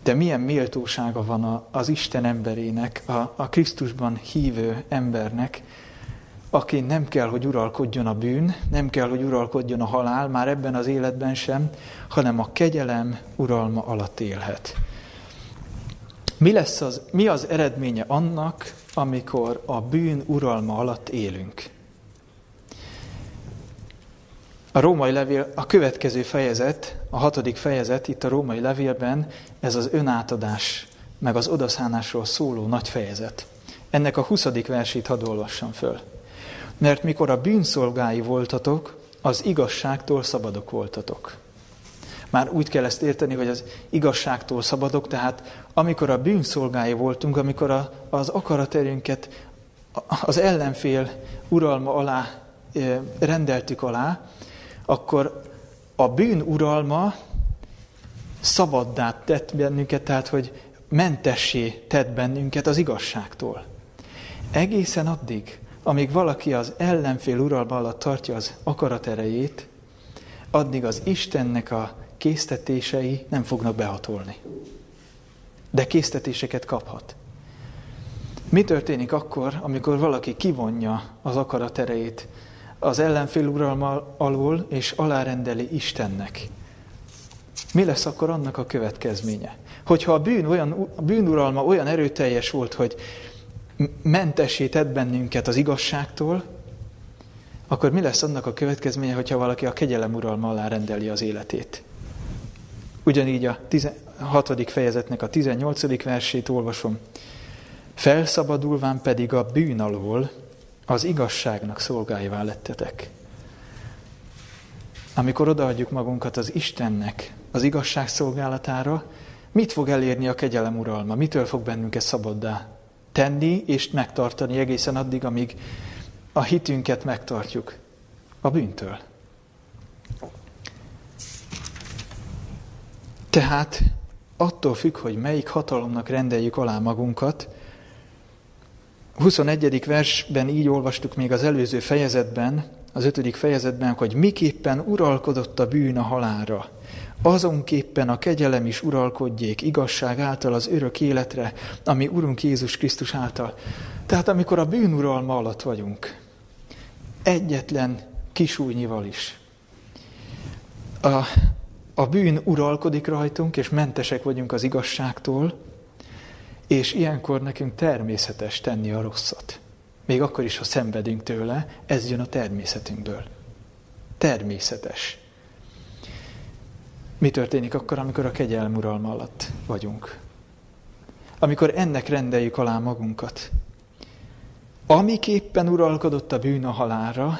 De milyen méltósága van az Isten emberének, a, a Krisztusban hívő embernek, aki nem kell, hogy uralkodjon a bűn, nem kell, hogy uralkodjon a halál, már ebben az életben sem, hanem a kegyelem uralma alatt élhet. Mi, lesz az, mi az eredménye annak, amikor a bűn uralma alatt élünk? A római levél, a következő fejezet, a hatodik fejezet itt a római levélben, ez az önátadás, meg az odaszánásról szóló nagy fejezet. Ennek a huszadik versét hadd olvassam föl. Mert mikor a bűnszolgái voltatok, az igazságtól szabadok voltatok. Már úgy kell ezt érteni, hogy az igazságtól szabadok, tehát amikor a bűnszolgái voltunk, amikor a, az akaraterünket az ellenfél uralma alá rendeltük alá, akkor a bűn uralma szabaddá tett bennünket, tehát hogy mentessé tett bennünket az igazságtól. Egészen addig, amíg valaki az ellenfél uralma alatt tartja az akarat erejét, addig az Istennek a késztetései nem fognak behatolni. De késztetéseket kaphat. Mi történik akkor, amikor valaki kivonja az akarat erejét az ellenfél uralma alól, és alárendeli Istennek? Mi lesz akkor annak a következménye? Hogyha a, bűn olyan, a bűnuralma olyan erőteljes volt, hogy mentessé tett bennünket az igazságtól, akkor mi lesz annak a következménye, hogyha valaki a kegyelem uralma alá rendeli az életét? Ugyanígy a 16. fejezetnek a 18. versét olvasom. Felszabadulván pedig a bűn alól az igazságnak szolgáivá lettetek. Amikor odaadjuk magunkat az Istennek, az igazság szolgálatára, mit fog elérni a kegyelem uralma? Mitől fog bennünket szabaddá tenni és megtartani egészen addig, amíg a hitünket megtartjuk a bűntől? Tehát attól függ, hogy melyik hatalomnak rendeljük alá magunkat, 21. versben így olvastuk még az előző fejezetben, az ötödik fejezetben, hogy miképpen uralkodott a bűn a halára. Azonképpen a kegyelem is uralkodjék igazság által az örök életre, ami Urunk Jézus Krisztus által. Tehát amikor a bűn uralma alatt vagyunk, egyetlen kisújnyival is, a, a bűn uralkodik rajtunk, és mentesek vagyunk az igazságtól, és ilyenkor nekünk természetes tenni a rosszat. Még akkor is, ha szenvedünk tőle, ez jön a természetünkből. Természetes. Mi történik akkor, amikor a kegyelm uralma alatt vagyunk? Amikor ennek rendeljük alá magunkat. Amiképpen uralkodott a bűn a halára,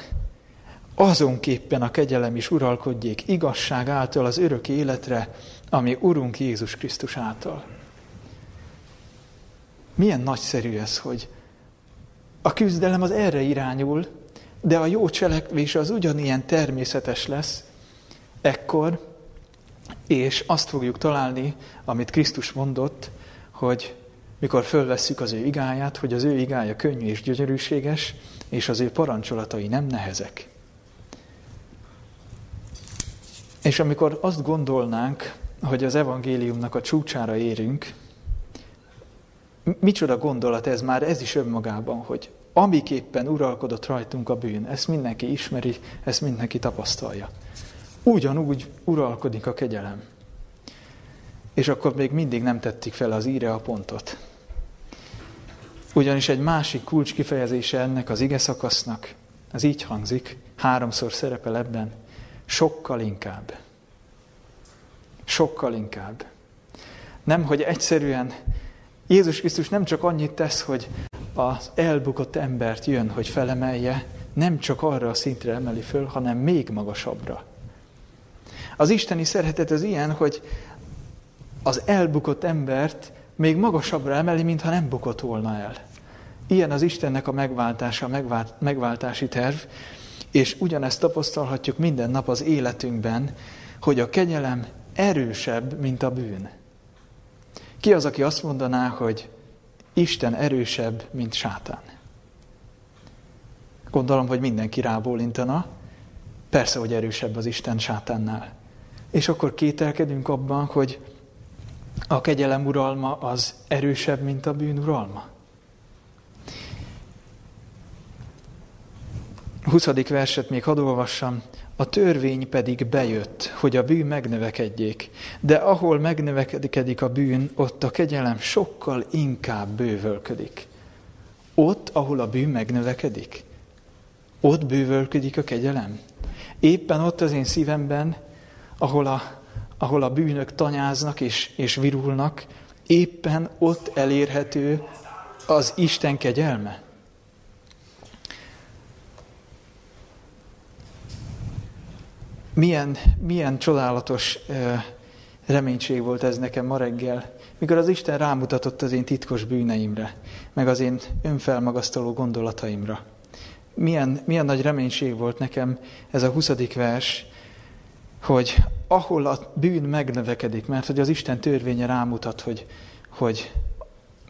azonképpen a kegyelem is uralkodjék igazság által az örök életre, ami Urunk Jézus Krisztus által. Milyen nagyszerű ez, hogy a küzdelem az erre irányul, de a jó cselekvés az ugyanilyen természetes lesz ekkor, és azt fogjuk találni, amit Krisztus mondott, hogy mikor fölvesszük az ő igáját, hogy az ő igája könnyű és gyönyörűséges, és az ő parancsolatai nem nehezek. És amikor azt gondolnánk, hogy az evangéliumnak a csúcsára érünk, micsoda gondolat ez már, ez is önmagában, hogy amiképpen uralkodott rajtunk a bűn, ezt mindenki ismeri, ezt mindenki tapasztalja. Ugyanúgy uralkodik a kegyelem. És akkor még mindig nem tették fel az íre a pontot. Ugyanis egy másik kulcs kifejezése ennek az ige szakasznak, az így hangzik, háromszor szerepel ebben, sokkal inkább. Sokkal inkább. Nem, hogy egyszerűen Jézus Krisztus nem csak annyit tesz, hogy az elbukott embert jön, hogy felemelje, nem csak arra a szintre emeli föl, hanem még magasabbra. Az isteni szeretet az ilyen, hogy az elbukott embert még magasabbra emeli, mintha nem bukott volna el. Ilyen az Istennek a megváltása, a megváltási terv, és ugyanezt tapasztalhatjuk minden nap az életünkben, hogy a kegyelem erősebb, mint a bűn. Ki az, aki azt mondaná, hogy Isten erősebb, mint sátán? Gondolom, hogy mindenki rábólintana. Persze, hogy erősebb az Isten sátánnál. És akkor kételkedünk abban, hogy a kegyelem uralma az erősebb, mint a bűn uralma. 20. verset még hadd olvassam. A törvény pedig bejött, hogy a bűn megnövekedjék, de ahol megnövekedik a bűn, ott a kegyelem sokkal inkább bővölködik. Ott, ahol a bűn megnövekedik, ott bővölködik a kegyelem. Éppen ott az én szívemben, ahol a, ahol a bűnök tanyáznak és, és virulnak, éppen ott elérhető az Isten kegyelme. Milyen, milyen csodálatos reménység volt ez nekem ma reggel, mikor az Isten rámutatott az én titkos bűneimre, meg az én önfelmagasztaló gondolataimra. Milyen, milyen nagy reménység volt nekem ez a 20. vers, hogy ahol a bűn megnövekedik, mert hogy az Isten törvénye rámutat, hogy, hogy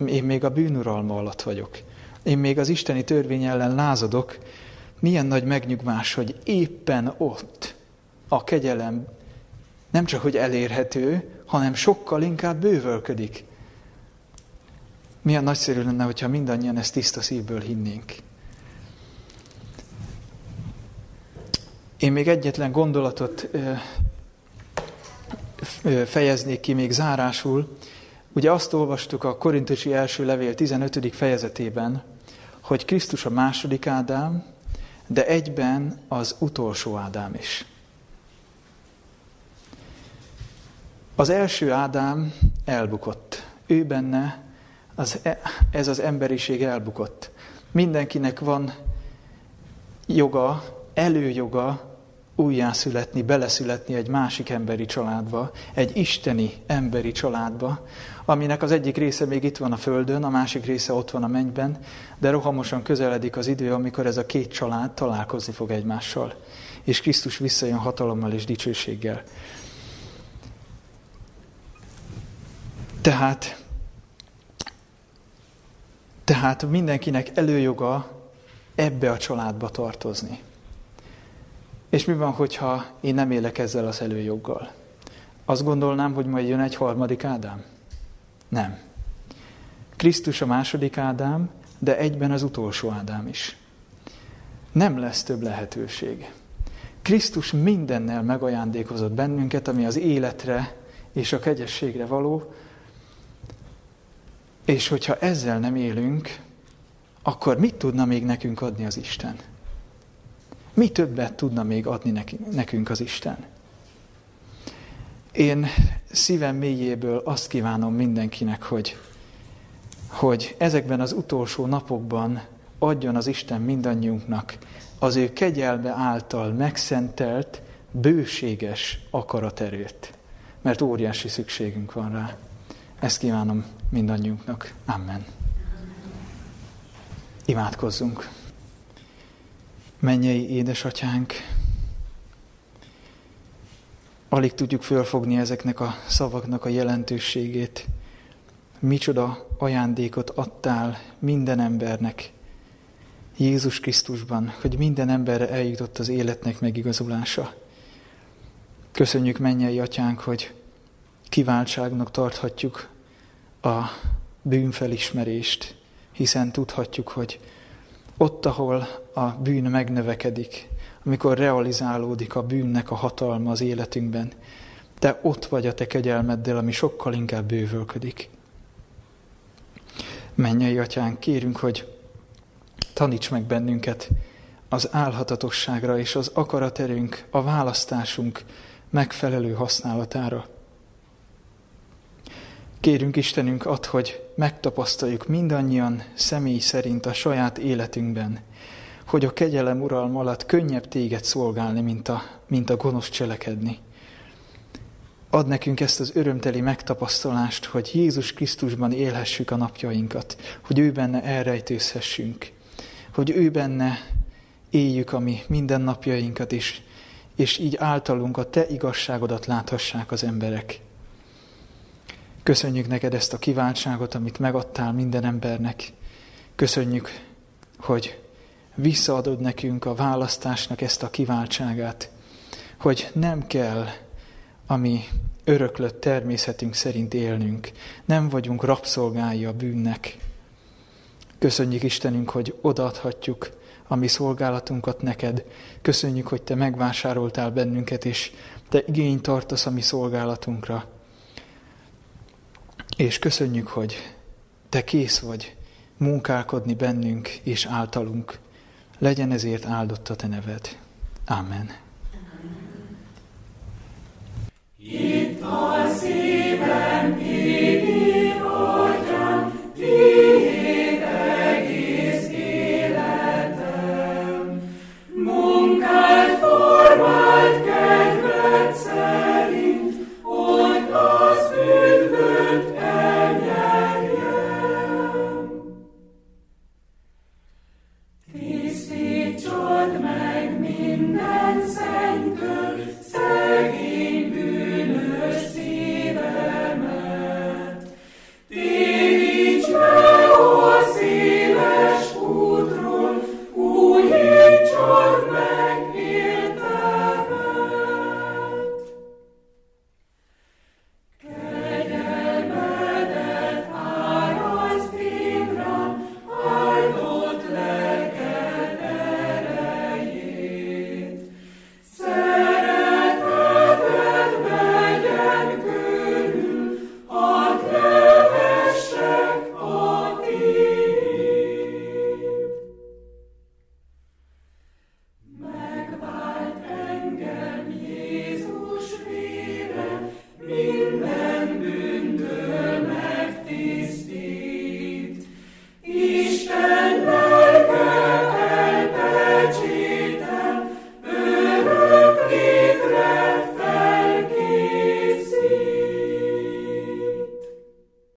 én még a bűnuralma alatt vagyok. Én még az isteni törvény ellen lázadok. Milyen nagy megnyugvás, hogy éppen ott a kegyelem nem csak, hogy elérhető, hanem sokkal inkább bővölködik. Milyen nagyszerű lenne, hogyha mindannyian ezt tiszta szívből hinnénk. Én még egyetlen gondolatot fejeznék ki még zárásul. Ugye azt olvastuk a Korintusi első levél 15. fejezetében, hogy Krisztus a második Ádám, de egyben az utolsó Ádám is. Az első Ádám elbukott. Ő benne, az, e, ez az emberiség elbukott. Mindenkinek van joga, előjoga újjászületni, beleszületni egy másik emberi családba, egy isteni emberi családba, aminek az egyik része még itt van a földön, a másik része ott van a mennyben, de rohamosan közeledik az idő, amikor ez a két család találkozni fog egymással, és Krisztus visszajön hatalommal és dicsőséggel. Tehát, tehát mindenkinek előjoga ebbe a családba tartozni. És mi van, hogyha én nem élek ezzel az előjoggal? Azt gondolnám, hogy majd jön egy harmadik Ádám? Nem. Krisztus a második Ádám, de egyben az utolsó Ádám is. Nem lesz több lehetőség. Krisztus mindennel megajándékozott bennünket, ami az életre és a kegyességre való, és hogyha ezzel nem élünk, akkor mit tudna még nekünk adni az Isten? Mi többet tudna még adni nekünk az Isten? Én szívem mélyéből azt kívánom mindenkinek, hogy, hogy ezekben az utolsó napokban adjon az Isten mindannyiunknak az ő kegyelme által megszentelt, bőséges akaraterőt, mert óriási szükségünk van rá. Ezt kívánom mindannyiunknak. Amen. Imádkozzunk. Mennyei édesatyánk, alig tudjuk fölfogni ezeknek a szavaknak a jelentőségét. Micsoda ajándékot adtál minden embernek Jézus Krisztusban, hogy minden emberre eljutott az életnek megigazulása. Köszönjük mennyei atyánk, hogy kiváltságnak tarthatjuk a bűnfelismerést, hiszen tudhatjuk, hogy ott, ahol a bűn megnövekedik, amikor realizálódik a bűnnek a hatalma az életünkben, te ott vagy a te kegyelmeddel, ami sokkal inkább bővölködik. Mennyei atyánk, kérünk, hogy taníts meg bennünket az álhatatosságra és az akaraterőnk, a választásunk megfelelő használatára. Kérünk Istenünk ad, hogy megtapasztaljuk mindannyian személy szerint a saját életünkben, hogy a kegyelem uralma alatt könnyebb téged szolgálni, mint a, mint a gonosz cselekedni. Ad nekünk ezt az örömteli megtapasztalást, hogy Jézus Krisztusban élhessük a napjainkat, hogy ő benne elrejtőzhessünk, hogy ő benne éljük a mi mindennapjainkat is, és így általunk a te igazságodat láthassák az emberek. Köszönjük neked ezt a kiváltságot, amit megadtál minden embernek. Köszönjük, hogy visszaadod nekünk a választásnak ezt a kiváltságát, hogy nem kell a mi öröklött természetünk szerint élnünk, nem vagyunk rabszolgái a bűnnek. Köszönjük Istenünk, hogy odaadhatjuk a mi szolgálatunkat neked. Köszönjük, hogy te megvásároltál bennünket, és te igényt tartasz a mi szolgálatunkra. És köszönjük, hogy Te kész vagy munkálkodni bennünk és általunk. Legyen ezért áldott a Te neved. Amen. Itt a szívem,